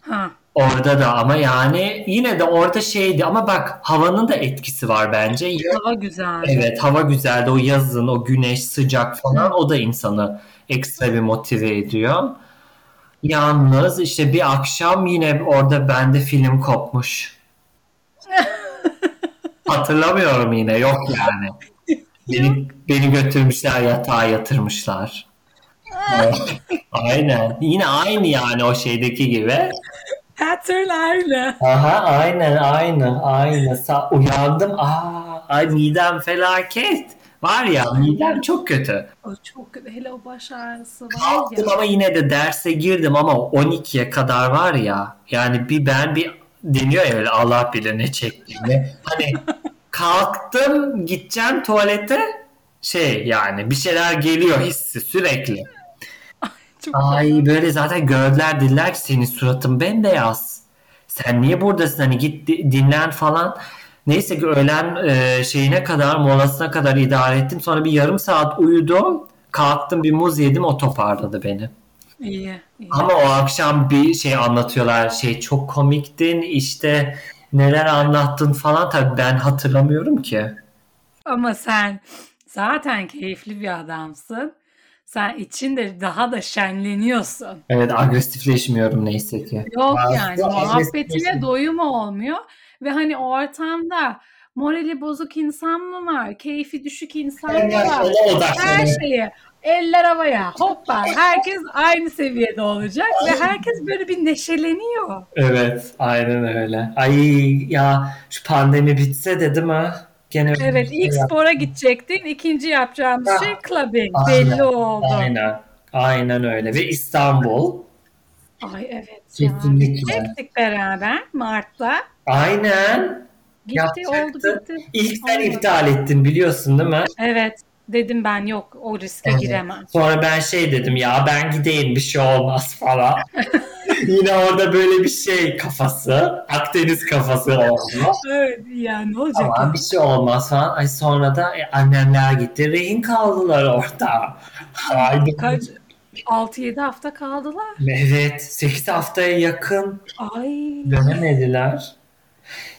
ha orada da ama yani yine de orada şeydi ama bak havanın da etkisi var bence. Hava güzeldi. Evet hava güzeldi o yazın o güneş sıcak falan o da insanı ekstra bir motive ediyor. Yalnız işte bir akşam yine orada bende film kopmuş. Hatırlamıyorum yine yok yani. Beni, beni götürmüşler yatağa yatırmışlar. Aynen. Yine aynı yani o şeydeki gibi. Pattern aynı. Aha aynen aynı aynı. Sa- uyandım. Aa, ay midem felaket. Var ya midem çok kötü. O çok kötü. Hele o baş ağrısı var Kalktım ya. ama yine de derse girdim ama 12'ye kadar var ya. Yani bir ben bir deniyor ya öyle Allah bilir ne çektiğimi. Hani kalktım gideceğim tuvalete şey yani bir şeyler geliyor hissi sürekli. Çok Ay böyle zaten gördüler diller ki senin suratın bembeyaz. Sen niye buradasın hani git di- dinlen falan. Neyse ki öğlen e, şeyine kadar molasına kadar idare ettim. Sonra bir yarım saat uyudum. Kalktım bir muz yedim o toparladı beni. iyi. iyi. Ama o akşam bir şey anlatıyorlar. Şey çok komiktin işte neler anlattın falan. Tabii ben hatırlamıyorum ki. Ama sen zaten keyifli bir adamsın. Sen içinde daha da şenleniyorsun. Evet agresifleşmiyorum neyse ki. Yok Bazı yani muhabbetine doyum olmuyor. Ve hani ortamda morali bozuk insan mı var? Keyfi düşük insan mı var? Her şeyi eller havaya hoppa herkes aynı seviyede olacak ve herkes böyle bir neşeleniyor. Evet, aynen öyle. Ay ya şu pandemi bitse de değil mi? Gene öyle Evet şey ilk yap- spora gidecektin ikinci yapacağımız Ha, şey clubbing aynen, belli oldu. Aynen. Aynen öyle. Ve İstanbul. Ay evet ya. Kesinlikle. Gidecektik beraber Mart'ta. Aynen. Gitti Yapacaktı. oldu bitti. İlk sen Olmadı. iptal ettin biliyorsun değil mi? Evet dedim ben yok o riske Evet. giremem. Sonra ben şey dedim ya ben gideyim bir şey olmaz falan. Yine orada böyle bir şey kafası. Akdeniz kafası oldu. Evet ya ne olacak Ama bir şey olmaz falan. Ay sonra da e, annemler gitti. Rehin kaldılar orada. Ay, Kaç 6-7 hafta kaldılar. Evet. 8 haftaya yakın Ay dönemediler.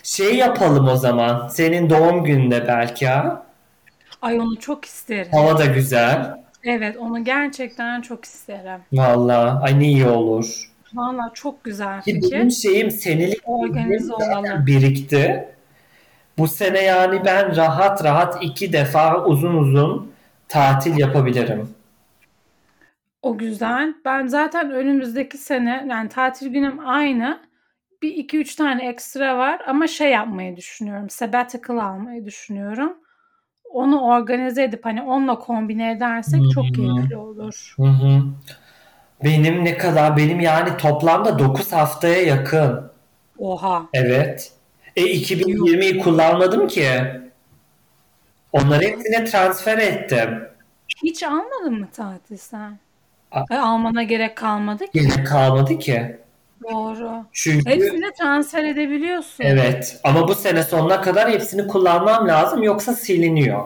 Şey yapalım o zaman. Senin doğum gününde belki ha. Ay onu çok isterim. Hava da güzel. Evet onu gerçekten çok isterim. Valla. Ay ne iyi olur. Vallahi çok güzel Ki fikir. benim şeyim senelik Organize olalım. birikti. Bu sene yani ben rahat rahat iki defa uzun uzun tatil yapabilirim. O güzel. Ben zaten önümüzdeki sene yani tatil günüm aynı. Bir iki üç tane ekstra var ama şey yapmayı düşünüyorum. Sabbatical almayı düşünüyorum. Onu organize edip hani onunla kombine edersek çok Hı hı. keyifli olur. Hı hı. Benim ne kadar benim yani toplamda 9 haftaya yakın. Oha. Evet. E 2020'yi kullanmadım ki. Onları hepsine transfer ettim. Hiç almadın mı tatil sen? A- almana gerek kalmadı ki. Yine kalmadı ki. Doğru. Çünkü Hepsini transfer edebiliyorsun. evet ama bu sene sonuna kadar hepsini kullanmam lazım yoksa siliniyor.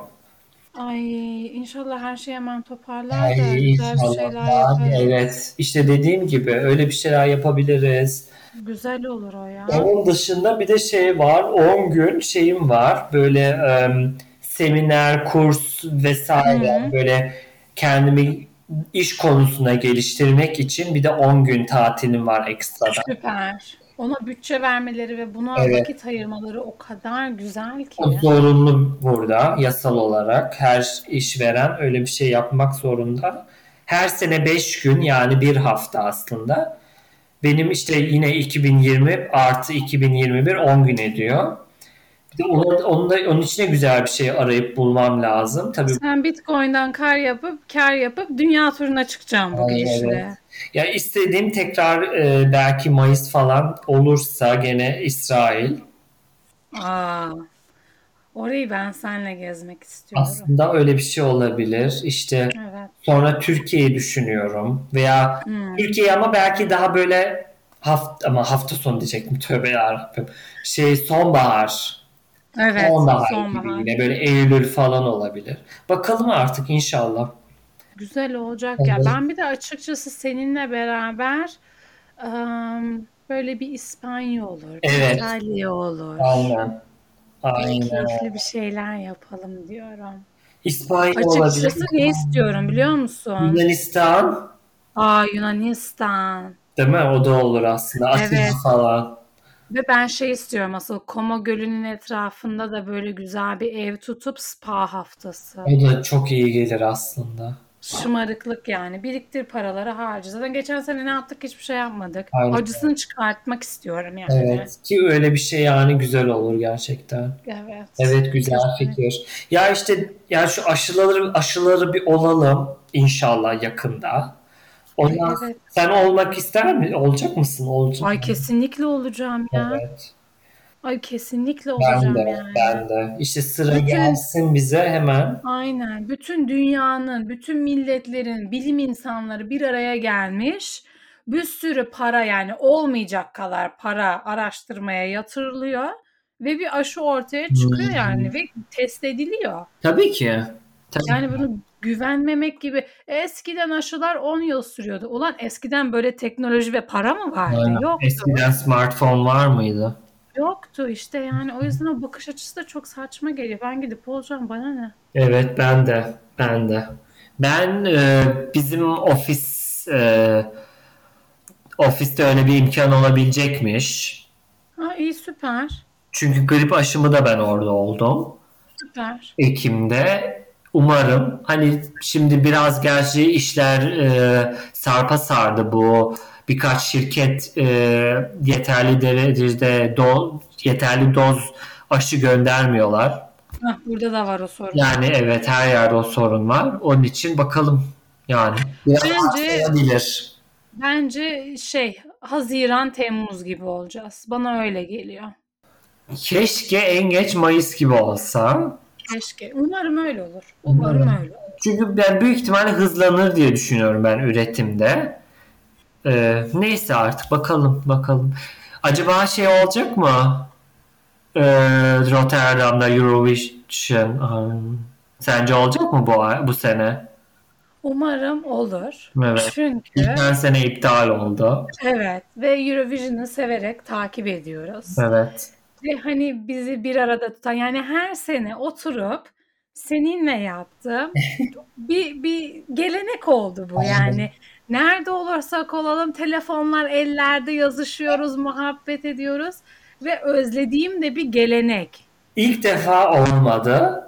Ay inşallah her şey hemen toparlar da Ay güzel bir inşallah. şeyler yaparız. evet. İşte dediğim gibi öyle bir şeyler yapabiliriz. Güzel olur o ya. Onun dışında bir de şey var. 10 gün şeyim var. Böyle em, seminer, kurs vesaire Hı. böyle kendimi iş konusuna geliştirmek için bir de 10 gün tatilim var ekstradan. Süper. Ona bütçe vermeleri ve buna Evet. vakit ayırmaları o kadar güzel ki. O zorunlu burada yasal olarak her işveren öyle bir şey yapmak zorunda. Her sene 5 gün yani bir hafta aslında. Benim işte yine 2020 artı 2021 10 gün ediyor. Onun, onun, da, onun için de güzel bir şey arayıp bulmam lazım. Tabii Sen Bitcoin'den kar yapıp kar yapıp dünya turuna çıkacaksın bu Ay, gidişle. evet. ya istediğim tekrar e, belki Mayıs falan olursa gene İsrail. Aa, Orayı ben seninle gezmek istiyorum. Aslında öyle bir şey olabilir. İşte Evet. sonra Türkiye'yi düşünüyorum veya Hmm. Türkiye ama belki daha böyle hafta ama hafta sonu diyecektim tövbe yarabbim. Şey sonbahar. Evet. Sonbahar gibi yine böyle Eylül falan olabilir. Bakalım artık inşallah. Güzel olacak ya. Evet. Ben bir de açıkçası seninle beraber ım, böyle bir İspanya olur, Evet. İtalya olur. Aynen. Aynen. keyifli bir şeyler yapalım diyorum. İspanya olabilir. Açıkçası ne istiyorum biliyor musun? Yunanistan Aa Yunanistan. değil mi? O da olur aslında. Atina Evet. falan. Ve ben şey istiyorum asıl Como Gölü'nün etrafında da böyle güzel bir ev tutup spa haftası. O da çok iyi gelir aslında. Şımarıklık yani. Biriktir paraları harca. Zaten geçen sene ne yaptık hiçbir şey yapmadık. Aynen. Acısını çıkartmak istiyorum yani. Evet. Ki öyle bir şey yani güzel olur gerçekten. Evet. Evet güzel Kesinlikle. fikir. Ya işte ya şu aşıları aşıları bir olalım inşallah yakında. Ondan Evet. sen olmak ister mi? Olacak mısın? Olacak. Ay kesinlikle olacağım ya. Evet. Ay kesinlikle Ben olacağım de, yani. ben de. İşte sıra Bütün- gelsin bize hemen. Aynen. Bütün dünyanın, bütün milletlerin, bilim insanları bir araya gelmiş. Bir sürü para yani olmayacak kadar para araştırmaya yatırılıyor. Ve bir aşı ortaya çıkıyor Hmm. yani ve test ediliyor. Tabii ki. Tabii. Yani bunu güvenmemek gibi. Eskiden aşılar 10 yıl sürüyordu. Ulan eskiden böyle teknoloji ve para mı vardı? Aynen. Yoktu. Eskiden smartphone var mıydı? Yoktu işte yani o yüzden o bakış açısı da çok saçma geliyor. Ben gidip olacağım bana ne? Evet ben de. Ben de. Ben e, bizim ofis e, ofiste öyle bir imkan olabilecekmiş. Ha iyi süper. Çünkü grip aşımı da ben orada oldum. Süper. Ekim'de. Umarım hani şimdi biraz gerçi işler e, sarpa sardı bu birkaç şirket e, yeterli derecede do, yeterli doz aşı göndermiyorlar. Hah, burada da var o sorun. Yani evet her yerde o sorun var. Onun için bakalım yani. Biraz Bence-. Bence şey Haziran Temmuz gibi olacağız. Bana öyle geliyor. Keşke en geç Mayıs gibi olsa. Keşke. Umarım öyle olur. Umarım Umarım. öyle olur. Çünkü ben büyük ihtimalle hızlanır diye düşünüyorum ben üretimde. Ee, neyse artık bakalım bakalım. Acaba şey olacak mı? Ee, Rotterdam'da Eurovision. um, Sence olacak mı bu ay- bu sene? Umarım olur. Evet. Çünkü Geçen sene iptal oldu. evet ve Eurovision'ı severek takip ediyoruz. Evet. Ve hani bizi bir arada tutan yani her sene oturup seninle yaptığım bir, bir gelenek oldu bu yani. Nerede olursak olalım telefonlar ellerde yazışıyoruz, muhabbet ediyoruz ve özlediğim de bir gelenek. İlk defa olmadı.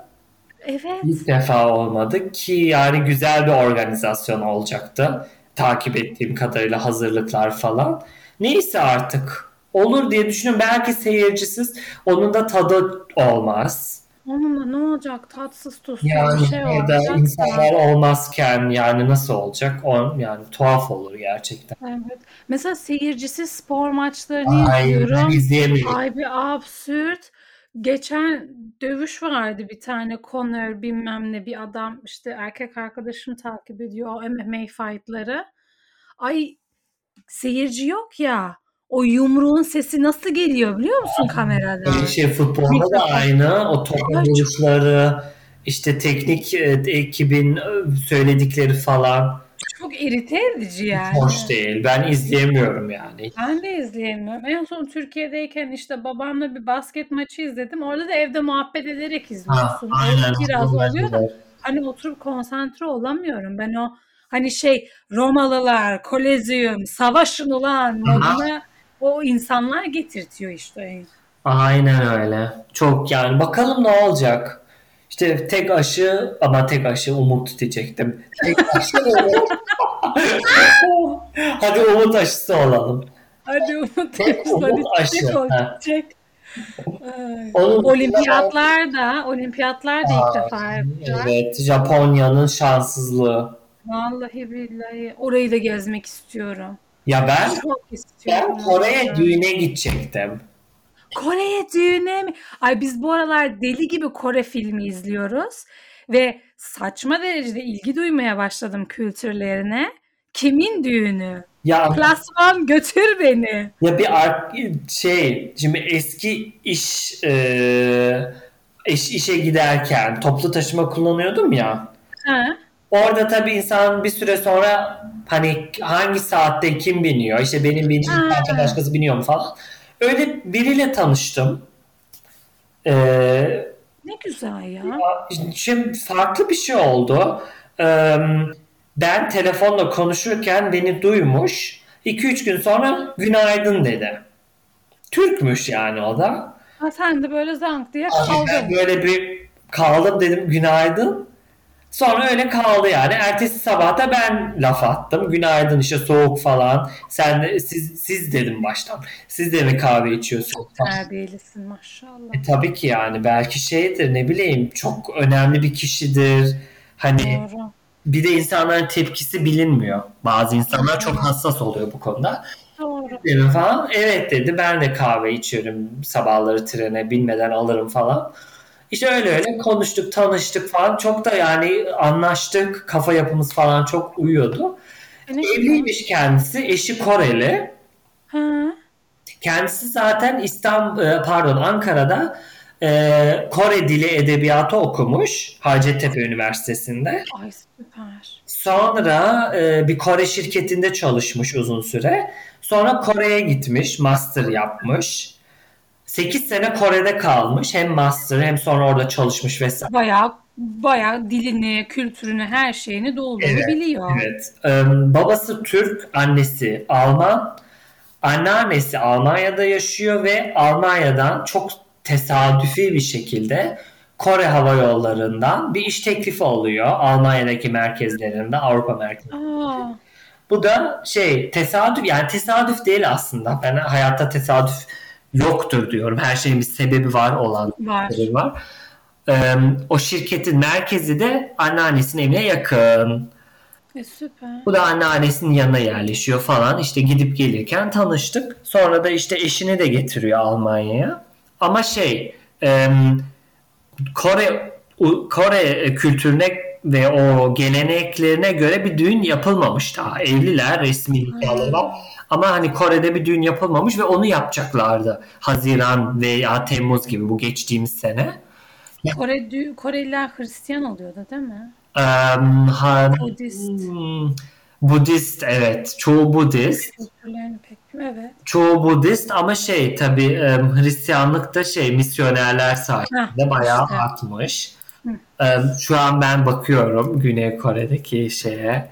Evet. İlk defa olmadı ki yani güzel bir organizasyon olacaktı. Takip ettiğim kadarıyla hazırlıklar falan. Neyse artık olur diye düşünüyorum. Belki seyircisiz onun da tadı olmaz. Onunla ne olacak? Tatsız tuzsuz Yani bir şey ya da olacak. insanlar olmazken yani nasıl olacak? O, yani tuhaf olur gerçekten. Evet. Mesela seyircisiz spor maçlarını Ay izliyorum. Ay bir absürt. Geçen dövüş vardı bir tane Conor bilmem ne bir adam işte erkek arkadaşım takip ediyor o MMA fightları. Ay seyirci yok ya. O yumruğun sesi nasıl geliyor biliyor musun kameradan? Böyle şey futbolda da aynı. O top vuruşları, işte teknik e, ekibin e, söyledikleri falan Çok irite edici yani. hoş değil. Ben izleyemiyorum yani. Ben de izleyemiyorum. En son Türkiye'deyken işte babamla bir basket maçı izledim. Orada da evde muhabbet ederek izliyorsun. Öyle biraz oluyor da hani oturup konsantre olamıyorum. Ben o hani şey Romalılar, Kolezyum, savaşın ulan moduna o insanlar getirtiyor işte. Aynen öyle. Çok yani bakalım ne olacak. İşte tek aşı ama tek aşı umut diyecektim. Tek aşı umut. Hadi umut aşısı olalım. Hadi Umut Tek umut aşı. Onun Olimpiyatlar da, olimpiyatlar da ilk defa yapacak. Evet, Japonya'nın şanssızlığı. Vallahi billahi. Orayı da gezmek istiyorum. Ya ben ben Kore'ye düğüne gidecektim. Kore'ye düğüne mi? Ay biz bu aralar deli gibi Kore filmi izliyoruz ve saçma derecede ilgi duymaya başladım kültürlerine. Kimin düğünü? Ya Klasman götür beni. ya bir ar- şey şimdi eski iş e, iş işe giderken toplu taşıma kullanıyordum ya. Ha? Orada tabii insan bir süre sonra hani hangi saatte kim biniyor işte benim bindiğim saatte başkası biniyor mu falan. Öyle biriyle tanıştım. Ee, Ne güzel ya. Şimdi farklı bir şey oldu. Ee, ben telefonla konuşurken beni duymuş. 2-3 gün sonra günaydın dedi. Türkmüş yani o da. Ha, sen de böyle zank diye Ben kaldın. böyle bir kaldım dedim günaydın. Sonra öyle kaldı yani. Ertesi sabah da ben laf attım. Günaydın işte soğuk falan. Sen de, siz, siz dedim baştan. Siz de mi kahve içiyorsunuz? Terbiyelisin maşallah. E, tabii ki yani belki şeydir ne bileyim çok önemli bir kişidir. Hani Doğru. bir de insanların tepkisi bilinmiyor. Bazı insanlar çok hassas oluyor bu konuda. Doğru. Dedim falan. Evet dedi ben de kahve içiyorum sabahları trene binmeden alırım falan. İşte öyle öyle konuştuk tanıştık falan. Çok da yani anlaştık. Kafa yapımız falan çok uyuyordu. E, güzel. Evliymiş kendisi. Eşi Koreli. Ha. Kendisi zaten İstanbul, e, pardon Ankara'da e, Kore Dili Edebiyatı okumuş Hacettepe Üniversitesi'nde. Ay süper. Sonra e, bir Kore şirketinde çalışmış uzun süre. Sonra Kore'ye gitmiş, master yapmış. 8 sene Kore'de kalmış. Hem master hem sonra orada çalışmış vesaire. Bayağı bayağı dilini, kültürünü, her şeyini doğduğunu Evet, biliyor. Evet. E, babası Türk, annesi Alman. Anneannesi Almanya'da yaşıyor ve Almanya'dan çok tesadüfi bir şekilde Kore Hava Yolları'ndan bir iş teklifi oluyor. Almanya'daki merkezlerinde, Avrupa merkezlerinde. Bu da şey tesadüf yani tesadüf değil aslında. Ben hayatta tesadüf yoktur diyorum. Her şeyin bir sebebi var olan var. sebebi var. Ee, o şirketin merkezi de anneannesinin evine yakın. E, süper. Bu da anneannesinin yanına yerleşiyor falan. İşte gidip gelirken tanıştık. Sonra da işte eşini de getiriyor Almanya'ya. Ama şey e, Kore Kore kültürüne ve o geleneklerine göre bir düğün yapılmamış daha. Evliler, resmi nikahları var. Ama hani Kore'de bir düğün yapılmamış ve onu yapacaklardı. Haziran veya Temmuz gibi bu geçtiğimiz sene. Kore, dü- Koreliler Hristiyan oluyordu değil mi? Em, ha- Budist. Hmm, Budist evet. Çoğu Budist. Evet. Çoğu Budist ama şey tabi Hristiyanlıkta şey misyonerler sayesinde Heh, bayağı işte. artmış. Em, Şu an ben bakıyorum Güney Kore'deki şeye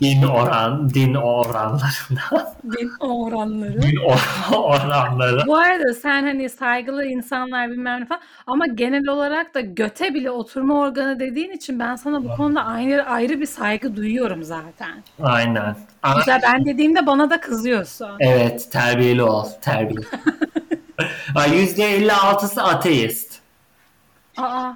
din oran din oranlarına din oranları. din or- oranları Bu arada sen hani saygılı insanlar bilmem ne falan ama genel olarak da göte bile oturma organı dediğin için ben sana bu konuda ayrı ayrı bir saygı duyuyorum zaten. aynen. Mesela ben dediğimde bana da kızıyorsun. Evet terbiyeli ol terbiyeli. Ay, %56'sı ateist. Aa,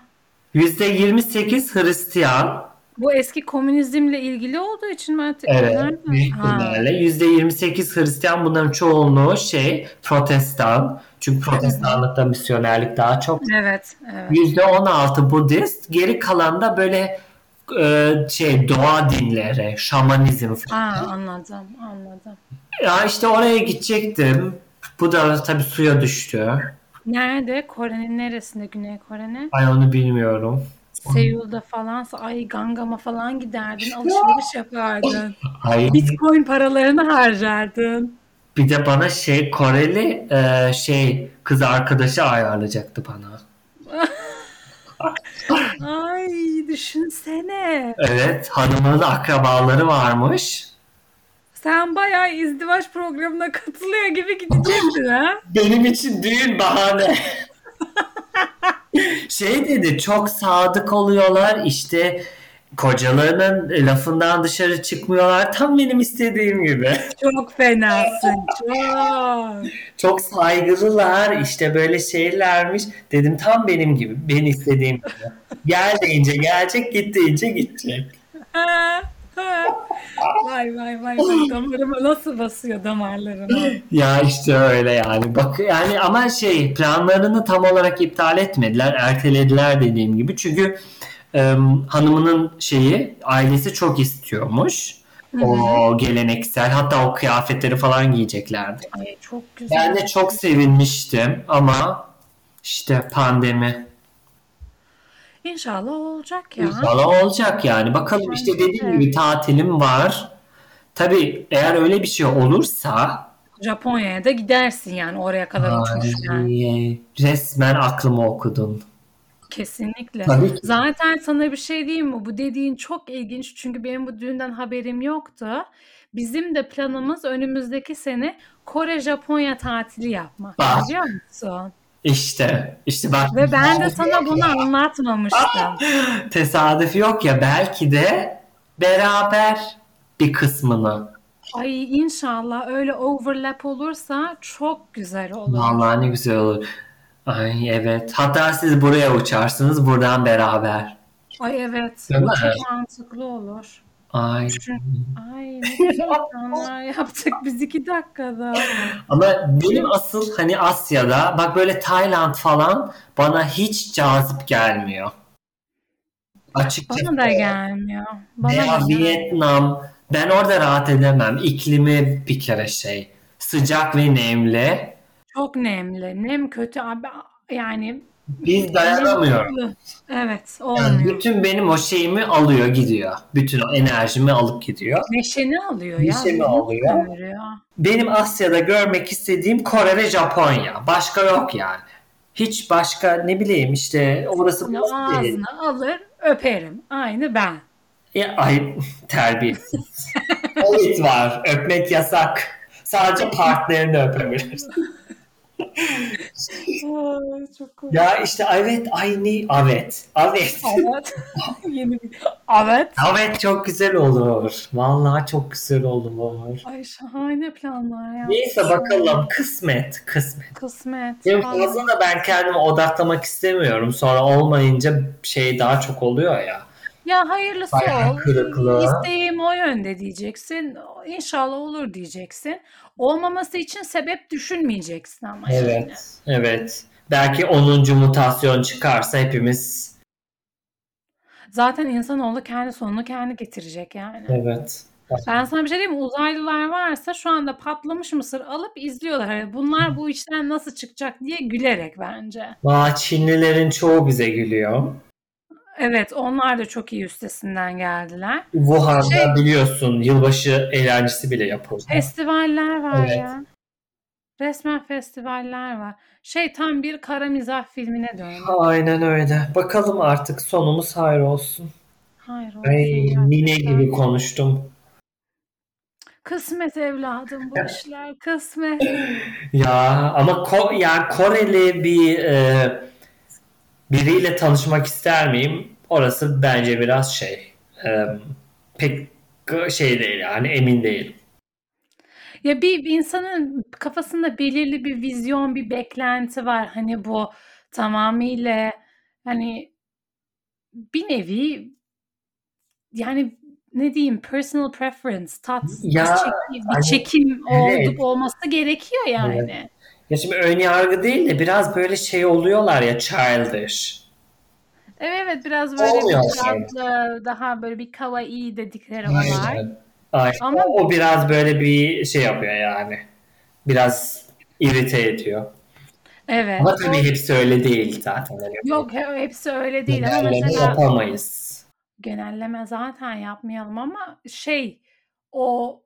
%28 Hristiyan. Bu eski komünizmle ilgili olduğu için ben Evet, Nereden? büyük ihtimalle. %28 Hristiyan bunların çoğunluğu şey protestan. Çünkü protestanlıkta misyonerlik daha çok. Evet, evet. %16 Budist. Geri kalan da böyle e, şey doğa dinleri, şamanizm falan. Aa, anladım, anladım. Ya işte oraya gidecektim. Bu da tabii suya düştü. Nerede? Kore'nin neresinde? Güney Kore'nin? Ay onu bilmiyorum. Seul'da falansa ay Gangam'a falan giderdin, alışveriş yapardın. Ay Bitcoin paralarını harcardın. bir de bana şey Koreli e, şey kız arkadaşı ayarlayacaktı bana. Ay düşünsene. Evet hanımın akrabaları varmış. Sen bayağı izdivaç programına katılıyor gibi gidecektin ha? Benim için düğün bahane. Şey dedi çok sadık oluyorlar işte kocalarının lafından dışarı çıkmıyorlar. Tam benim istediğim gibi. Çok fenasın, çok. Çok saygılılar işte böyle şeylermiş. Dedim tam benim gibi. Ben istediğim gibi. Gel deyince gelecek git deyince gidecek. Vay vay vay vay damarıma nasıl basıyor damarlarıma. Ya işte öyle yani. Bak yani ama şey planlarını tam olarak iptal etmediler, ertelediler dediğim gibi. Çünkü e, hanımının şeyi ailesi çok istiyormuş. O geleneksel hatta o kıyafetleri falan giyeceklerdi. Ay çok güzel. Ben de çok sevinmiştim ama işte pandemi. İnşallah olacak ya. İnşallah olacak yani. Bakalım işte dediğim gibi tatilim var. Tabii eğer öyle bir şey olursa Japonya'ya da gidersin yani oraya kadar ay, resmen aklımı okudun. Kesinlikle. Tabii ki. Zaten sana bir şey diyeyim mi? Bu dediğin çok ilginç çünkü benim bu düğünden haberim yoktu. Bizim de planımız önümüzdeki sene Kore Japonya tatili yapmak. Bak. Biliyor musun? İşte işte bak Ve ben de sana bunu anlatmamıştım. tesadüf yok ya belki de beraber bir kısmını. Ay inşallah öyle overlap olursa çok güzel olur. Vallahi ne güzel olur. Ay evet. Hatta siz buraya uçarsınız buradan beraber. Ay evet. Değil mi? çok mantıklı olur. Ay. Ay ne planlar yaptık biz iki dakikada. Ama benim asıl hani Asya'da bak böyle Tayland falan bana hiç cazip gelmiyor. Açıkçası. Bana da gelmiyor. Bana Veya da. Vietnam. Ben orada rahat edemem. İklimi bir kere şey. Sıcak ve nemli. Çok nemli. Nem kötü abi. Yani Biz dayanamıyoruz. Evet, Yani olmuyor. bütün benim o şeyimi alıyor gidiyor. Bütün o enerjimi alıp gidiyor. Neşeni alıyor ya. Neşemi alıyor. sömürüyor. Benim Asya'da görmek istediğim Kore ve Japonya. Başka yok yani. Hiç başka ne bileyim işte orası burası değil. ağzına alır, öperim. Aynı ben. Ya, ay terbiyesiz. Covid var. Öpmek yasak. Sadece partnerini öpebilirsin. Ay, çok komik. Ya işte evet aynı evet. Evet. Evet. Yeni bir... Evet. Evet çok güzel olur. Vallahi çok güzel olur. Ay şahane planlar ya. Neyse bakalım kısmet kısmet. Kısmet. Benim Vallahi. fazla da ben kendime odaklamak istemiyorum. Sonra olmayınca şey daha çok oluyor ya. Ya hayırlısı Bayağı ol. kırıklığı. İsteğim o yönde diyeceksin. İnşallah olur diyeceksin. Olmaması için sebep düşünmeyeceksin ama yani. Evet. Evet. Belki 10. mutasyon çıkarsa hepimiz Zaten insanoğlu kendi sonunu kendi getirecek yani. evet. Ben sana bir şey diyeyim mi? Uzaylılar varsa şu anda patlamış mısır alıp izliyorlar. Hani bunlar bu işten nasıl çıkacak diye gülerek bence. Aa, Çinlilerin çoğu bize gülüyor. Evet onlar da çok iyi üstesinden geldiler. Wuhan'da Şey- biliyorsun yılbaşı eğlencesi bile yapıldı. Festivaller var Evet. ya. Resmen festivaller var. Şey tam bir kara mizah filmine döndü. Aynen öyle. Bakalım artık sonumuz hayır olsun. Hayır olsun Ay, nine gibi konuştum. Kısmet evladım bu işler kısmet. Ya ama Ko yani Koreli bir e, biriyle tanışmak ister miyim? Orası bence biraz şey e, pek şey değil yani emin değilim. Ya bir, bir insanın kafasında belirli bir vizyon, bir beklenti var. Hani bu tamamıyla hani bir nevi yani ne diyeyim personal preference, tat, Ya, çekim, bir hani, çekim evet. olup olması gerekiyor yani. Ya şimdi ön yargı değil de biraz böyle şey oluyorlar ya childish. Evet evet biraz böyle Olmuyor bir aslında. tatlı, daha böyle bir kawaii dedikleri olay. Aynen. Aynen. Ama- O, o biraz böyle bir şey yapıyor yani. Biraz irite ediyor. Evet. Ama o- tabii hepsi öyle değil zaten. Hani Yok he- hepsi öyle değil ama genelleme mesela yapamayız. genelleme zaten yapmayalım ama şey o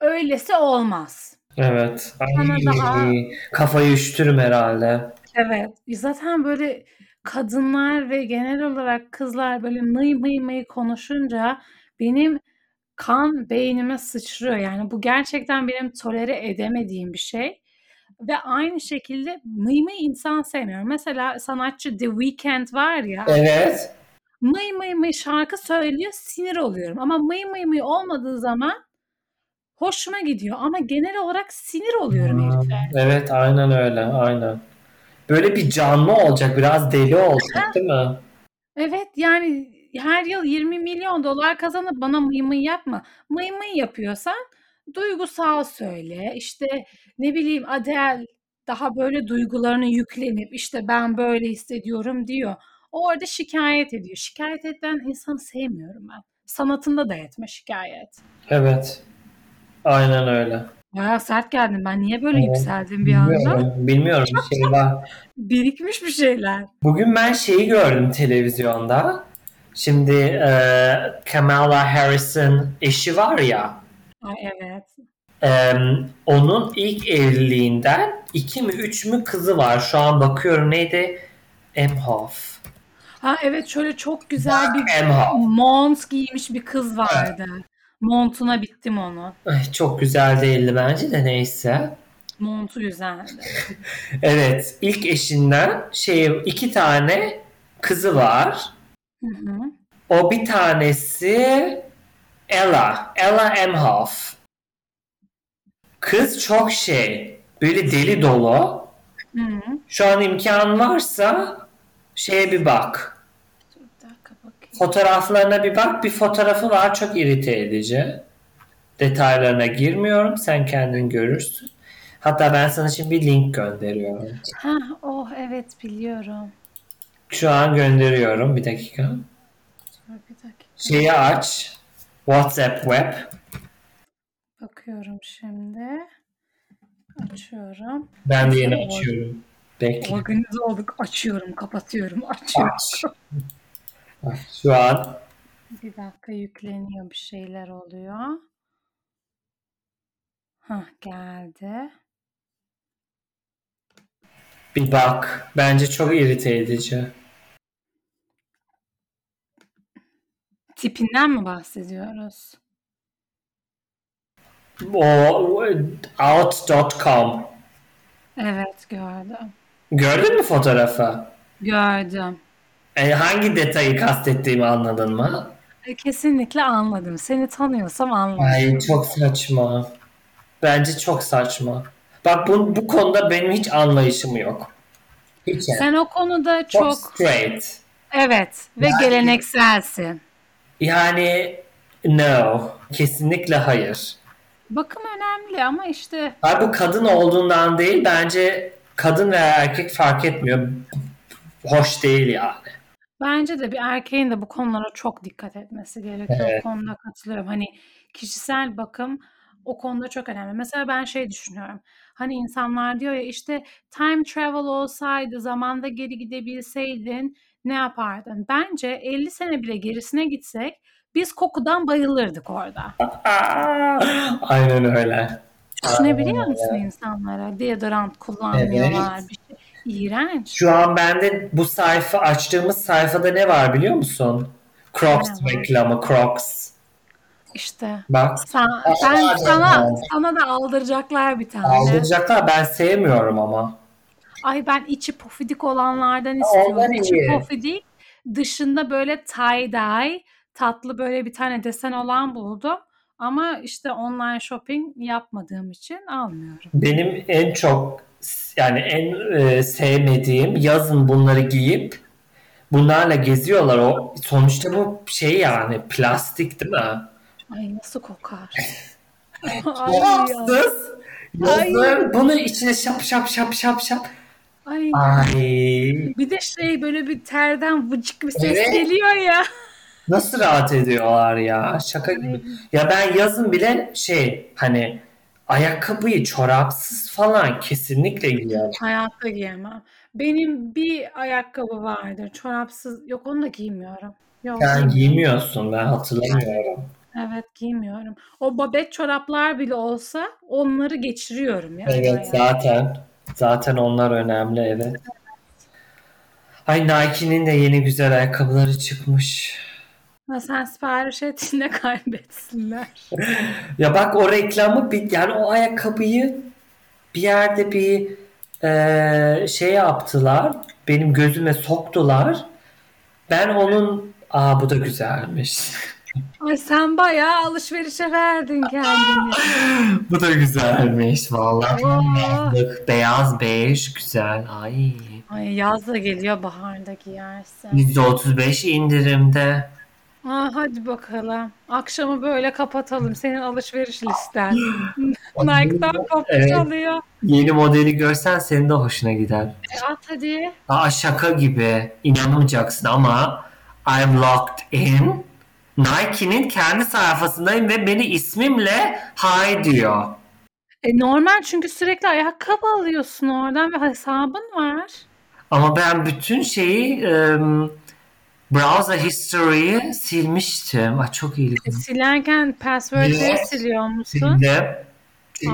öylesi olmaz. Evet. Sana Ay, daha- kafayı üşütürüm herhalde. Evet. Zaten böyle kadınlar ve genel olarak kızlar böyle mıy mıy mıy konuşunca benim kan beynime sıçrıyor. Yani bu gerçekten benim tolere edemediğim bir şey. Ve aynı şekilde mıy mıy insan sevmiyorum. Mesela sanatçı The Weeknd var ya. Evet. Mıy mıy mıy şarkı söylüyor sinir oluyorum. Ama mıy mıy mıy olmadığı zaman hoşuma gidiyor. Ama genel olarak sinir oluyorum Hmm, herife. Evet aynen öyle aynen. Böyle bir canlı olacak biraz deli olacak değil mi? Evet yani her yıl 20 milyon dolar kazanıp bana mıy mıy yapma. Mıy mıy yapıyorsan duygusal söyle. İşte ne bileyim Adele daha böyle duygularını yüklenip işte ben böyle hissediyorum diyor. O orada şikayet ediyor. Şikayet eden insanı sevmiyorum ben. Sanatında da etme şikayet. Evet. Aynen öyle. Bayağı sert geldin. Ben niye böyle Evet. yükseldim bir anda? Bilmiyorum, bir şey var. Birikmiş bir şeyler. Bugün ben şeyi gördüm televizyonda. Şimdi e, Kamala Harris'in eşi var ya. Ay evet. e, onun ilk evliliğinden iki mi üç mü kızı var. Şu an bakıyorum neydi? Emhoff. Ha evet şöyle çok güzel bir Emhoff. mont giymiş bir kız vardı. Montuna bittim onu. Ay, çok güzel değildi bence de neyse. Montu güzeldi. Evet ilk eşinden şey iki tane kızı var. Hı hı. O bir tanesi Ella. Ella Emhoff. Kız çok şey. Böyle deli dolu. Hı hı. Şu an imkan varsa şeye bir bak. Dur bir dakika bakayım. Fotoğraflarına bir bak. Bir fotoğrafı var çok irite edici. Detaylarına girmiyorum. Sen kendin görürsün. Hatta ben sana şimdi bir link gönderiyorum. Ha oh evet biliyorum. Şu an gönderiyorum. Bir dakika. Dur bir dakika. Şeyi aç. WhatsApp web. Bakıyorum şimdi. Açıyorum. Ben de yeni açıyorum. Bekle. Organize olduk. Açıyorum, kapatıyorum, açıyorum. Aç. Bak, Şu an Bir dakika yükleniyor bir şeyler oluyor. Hah geldi. bir bak. Bence çok irite edici. Tipinden mi bahsediyoruz? O out.com. Evet gördüm. Gördün mü fotoğrafı? Gördüm. E, hangi detayı kastettiğimi anladın mı? E, Kesinlikle anladım. Seni tanıyorsam anladım. Ay çok saçma. Bence çok saçma. Bak bu, bu konuda benim hiç anlayışım yok. Hiç yani. Sen o konuda Çok, çok straight. evet ve Yani- gelenekselsin. Yani no. Kesinlikle hayır. Bakım önemli ama işte Ay bu kadın olduğundan değil bence kadın veya erkek fark etmiyor. Hoş değil yani. Bence de bir erkeğin de bu konulara çok dikkat etmesi gerekiyor. Evet. O konuda katılıyorum. Hani kişisel bakım o konuda çok önemli. Mesela ben şey düşünüyorum. Hani insanlar diyor ya işte time travel olsaydı zamanda geri gidebilseydin ne yapardın? Bence 50 sene bile gerisine gitsek biz kokudan bayılırdık orada. Aynen öyle. Düşünebiliyor Aynen musun öyle. insanlara? Deodorant kullanmıyorlar. Evet. Bir şey. İğrenç. Şu an bende bu sayfa açtığımız sayfada ne var biliyor musun? Crocs Ne var? reklamı Crocs. İşte. Bak Sen, Aa, sana sana da aldıracaklar bir tane. aldıracaklar ben sevmiyorum ama. Ay ben içi pofidik olanlardan istiyorum. Ondan İçi iyi. pofidik, dışında böyle tie dye, tatlı böyle bir tane desen olan buldum. Ama işte online shopping yapmadığım için almıyorum. Benim en çok yani en e, sevmediğim yazın bunları giyip bunlarla geziyorlar. O sonuçta bu şey yani plastik değil mi? Ay nasıl kokar? Rahatsız. Yazın bunu içine şap şap şap şap şap. Ay. Ay Bir de şey böyle bir terden vıcık bir ses Evet. geliyor ya. nasıl rahat ediyorlar ya şaka gibi. Ya ben yazın bile şey hani ayakkabıyı çorapsız falan kesinlikle giyiyorum. Hayatta giyemem. Benim bir ayakkabı vardır. Çorapsız. Yok onu da giymiyorum. Yok. Sen giymiyorsun ben hatırlamıyorum. Evet giymiyorum. O babet çoraplar bile olsa onları geçiriyorum ya. Evet zaten. Zaten onlar önemli evet. Ay Nike'nin de yeni güzel ayakkabıları çıkmış. Ha, sen sipariş et yine kaybetsinler. Ya bak o reklamı bir yani o ayakkabıyı bir yerde bir eee, şey yaptılar. Benim gözüme soktular. Ben onun aa bu da güzelmiş. Ay sen bayağı alışverişe verdin kendini. bu da güzelmiş vallahi. Oo. Beyaz bej güzel. Ay. Ay yaz da geliyor baharda giyersin. %35 indirimde. Aa, hadi bakalım. Akşamı böyle kapatalım. Senin alışveriş listen. Nike'dan Evet. alıyor. Yeni modeli görsen senin de hoşuna gider. E, at hadi. Aa şaka gibi. İnanamayacaksın ama I'm locked in. Nike'nin kendi sayfasındayım ve beni ismimle hi diyor. E, normal çünkü sürekli ayakkabı alıyorsun oradan ve hesabın var. Ama ben bütün şeyi ım, browser history'yi silmiştim. Ay çok iyi. E, silerken password'leri Evet. siliyor musun? Sildim.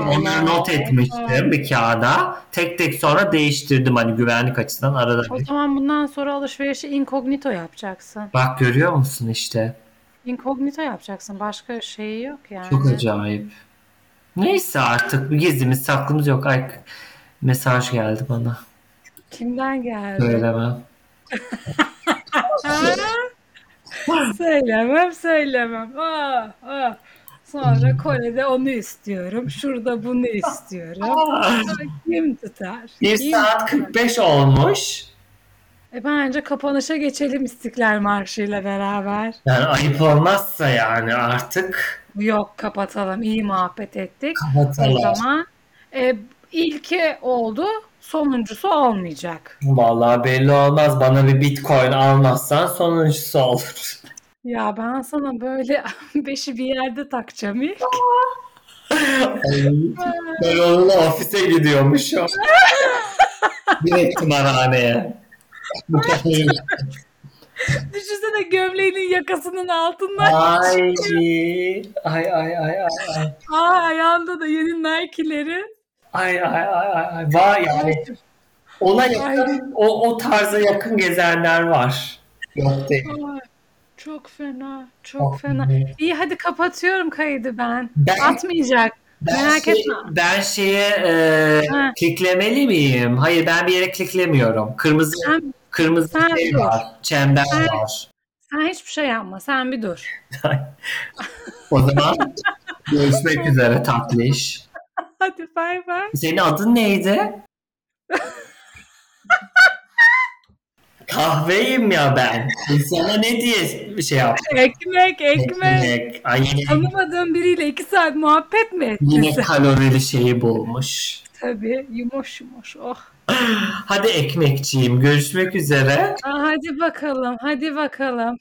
Onları not etmiştim bir kağıda. Tek tek sonra değiştirdim hani güvenlik açısından arada. O bir- zaman bundan sonra alışverişi incognito yapacaksın. Bak görüyor musun işte. Incognito yapacaksın. Başka şeyi yok yani. Çok acayip. Neyse artık bir gizlimiz saklımız yok. Ay mesaj geldi bana. Kimden geldi? Söylemem. Söylemem söylemem. Aa, aa. Sonra Kore'de onu istiyorum. Şurada bunu istiyorum. Kim tutar? 1 Kim saat tutar? 45 olmuş. E bence kapanışa geçelim İstiklal Marşı ile beraber. Yani ayıp olmazsa yani artık Yok kapatalım. İyi muhabbet ettik. O kapatalım. zaman e, ilki oldu. Sonuncusu olmayacak. Vallahi belli olmaz. Bana bir bitcoin almazsan sonuncusu olur. Ya ben sana böyle beşi bir yerde takacağım ilk. Ben onunla ofise gidiyormuşum. Direkt kadar. Düşünsene gömleğinin yakasının altından. Ay, ay, ay, ay, ay, ay. Aa ayağında da yeni Nike'leri. Ay ay ay ay ay. Var yani ona yakın, o, o tarza yakın gezenler var. Yok değil. Ay, çok fena, çok fena. İyi hadi kapatıyorum kaydı ben. Ben- Atmayacak. Ben, Merak şey- etme. ben şeye e, Ha. kliklemeli miyim? Hayır ben bir yere kliklemiyorum. Kırmızı Sen, kırmızı sen şey dur. var. Çember Sen- var. sen hiçbir şey yapma. Sen bir dur. O zaman görüşmek üzere tatlış. Hadi bay bay. Senin adın neydi? Kahveyim ya ben. Sana ne diye bir şey yaptım? Ekmek, ekmek. Ekmek. Ay yine, Tanımadığın biriyle iki saat muhabbet mi ettin yine sen? kalorili şeyi bulmuş. Tabii yumuş yumuş. Oh. Hadi ekmekçiyim. Görüşmek üzere. Aa, hadi bakalım, hadi bakalım.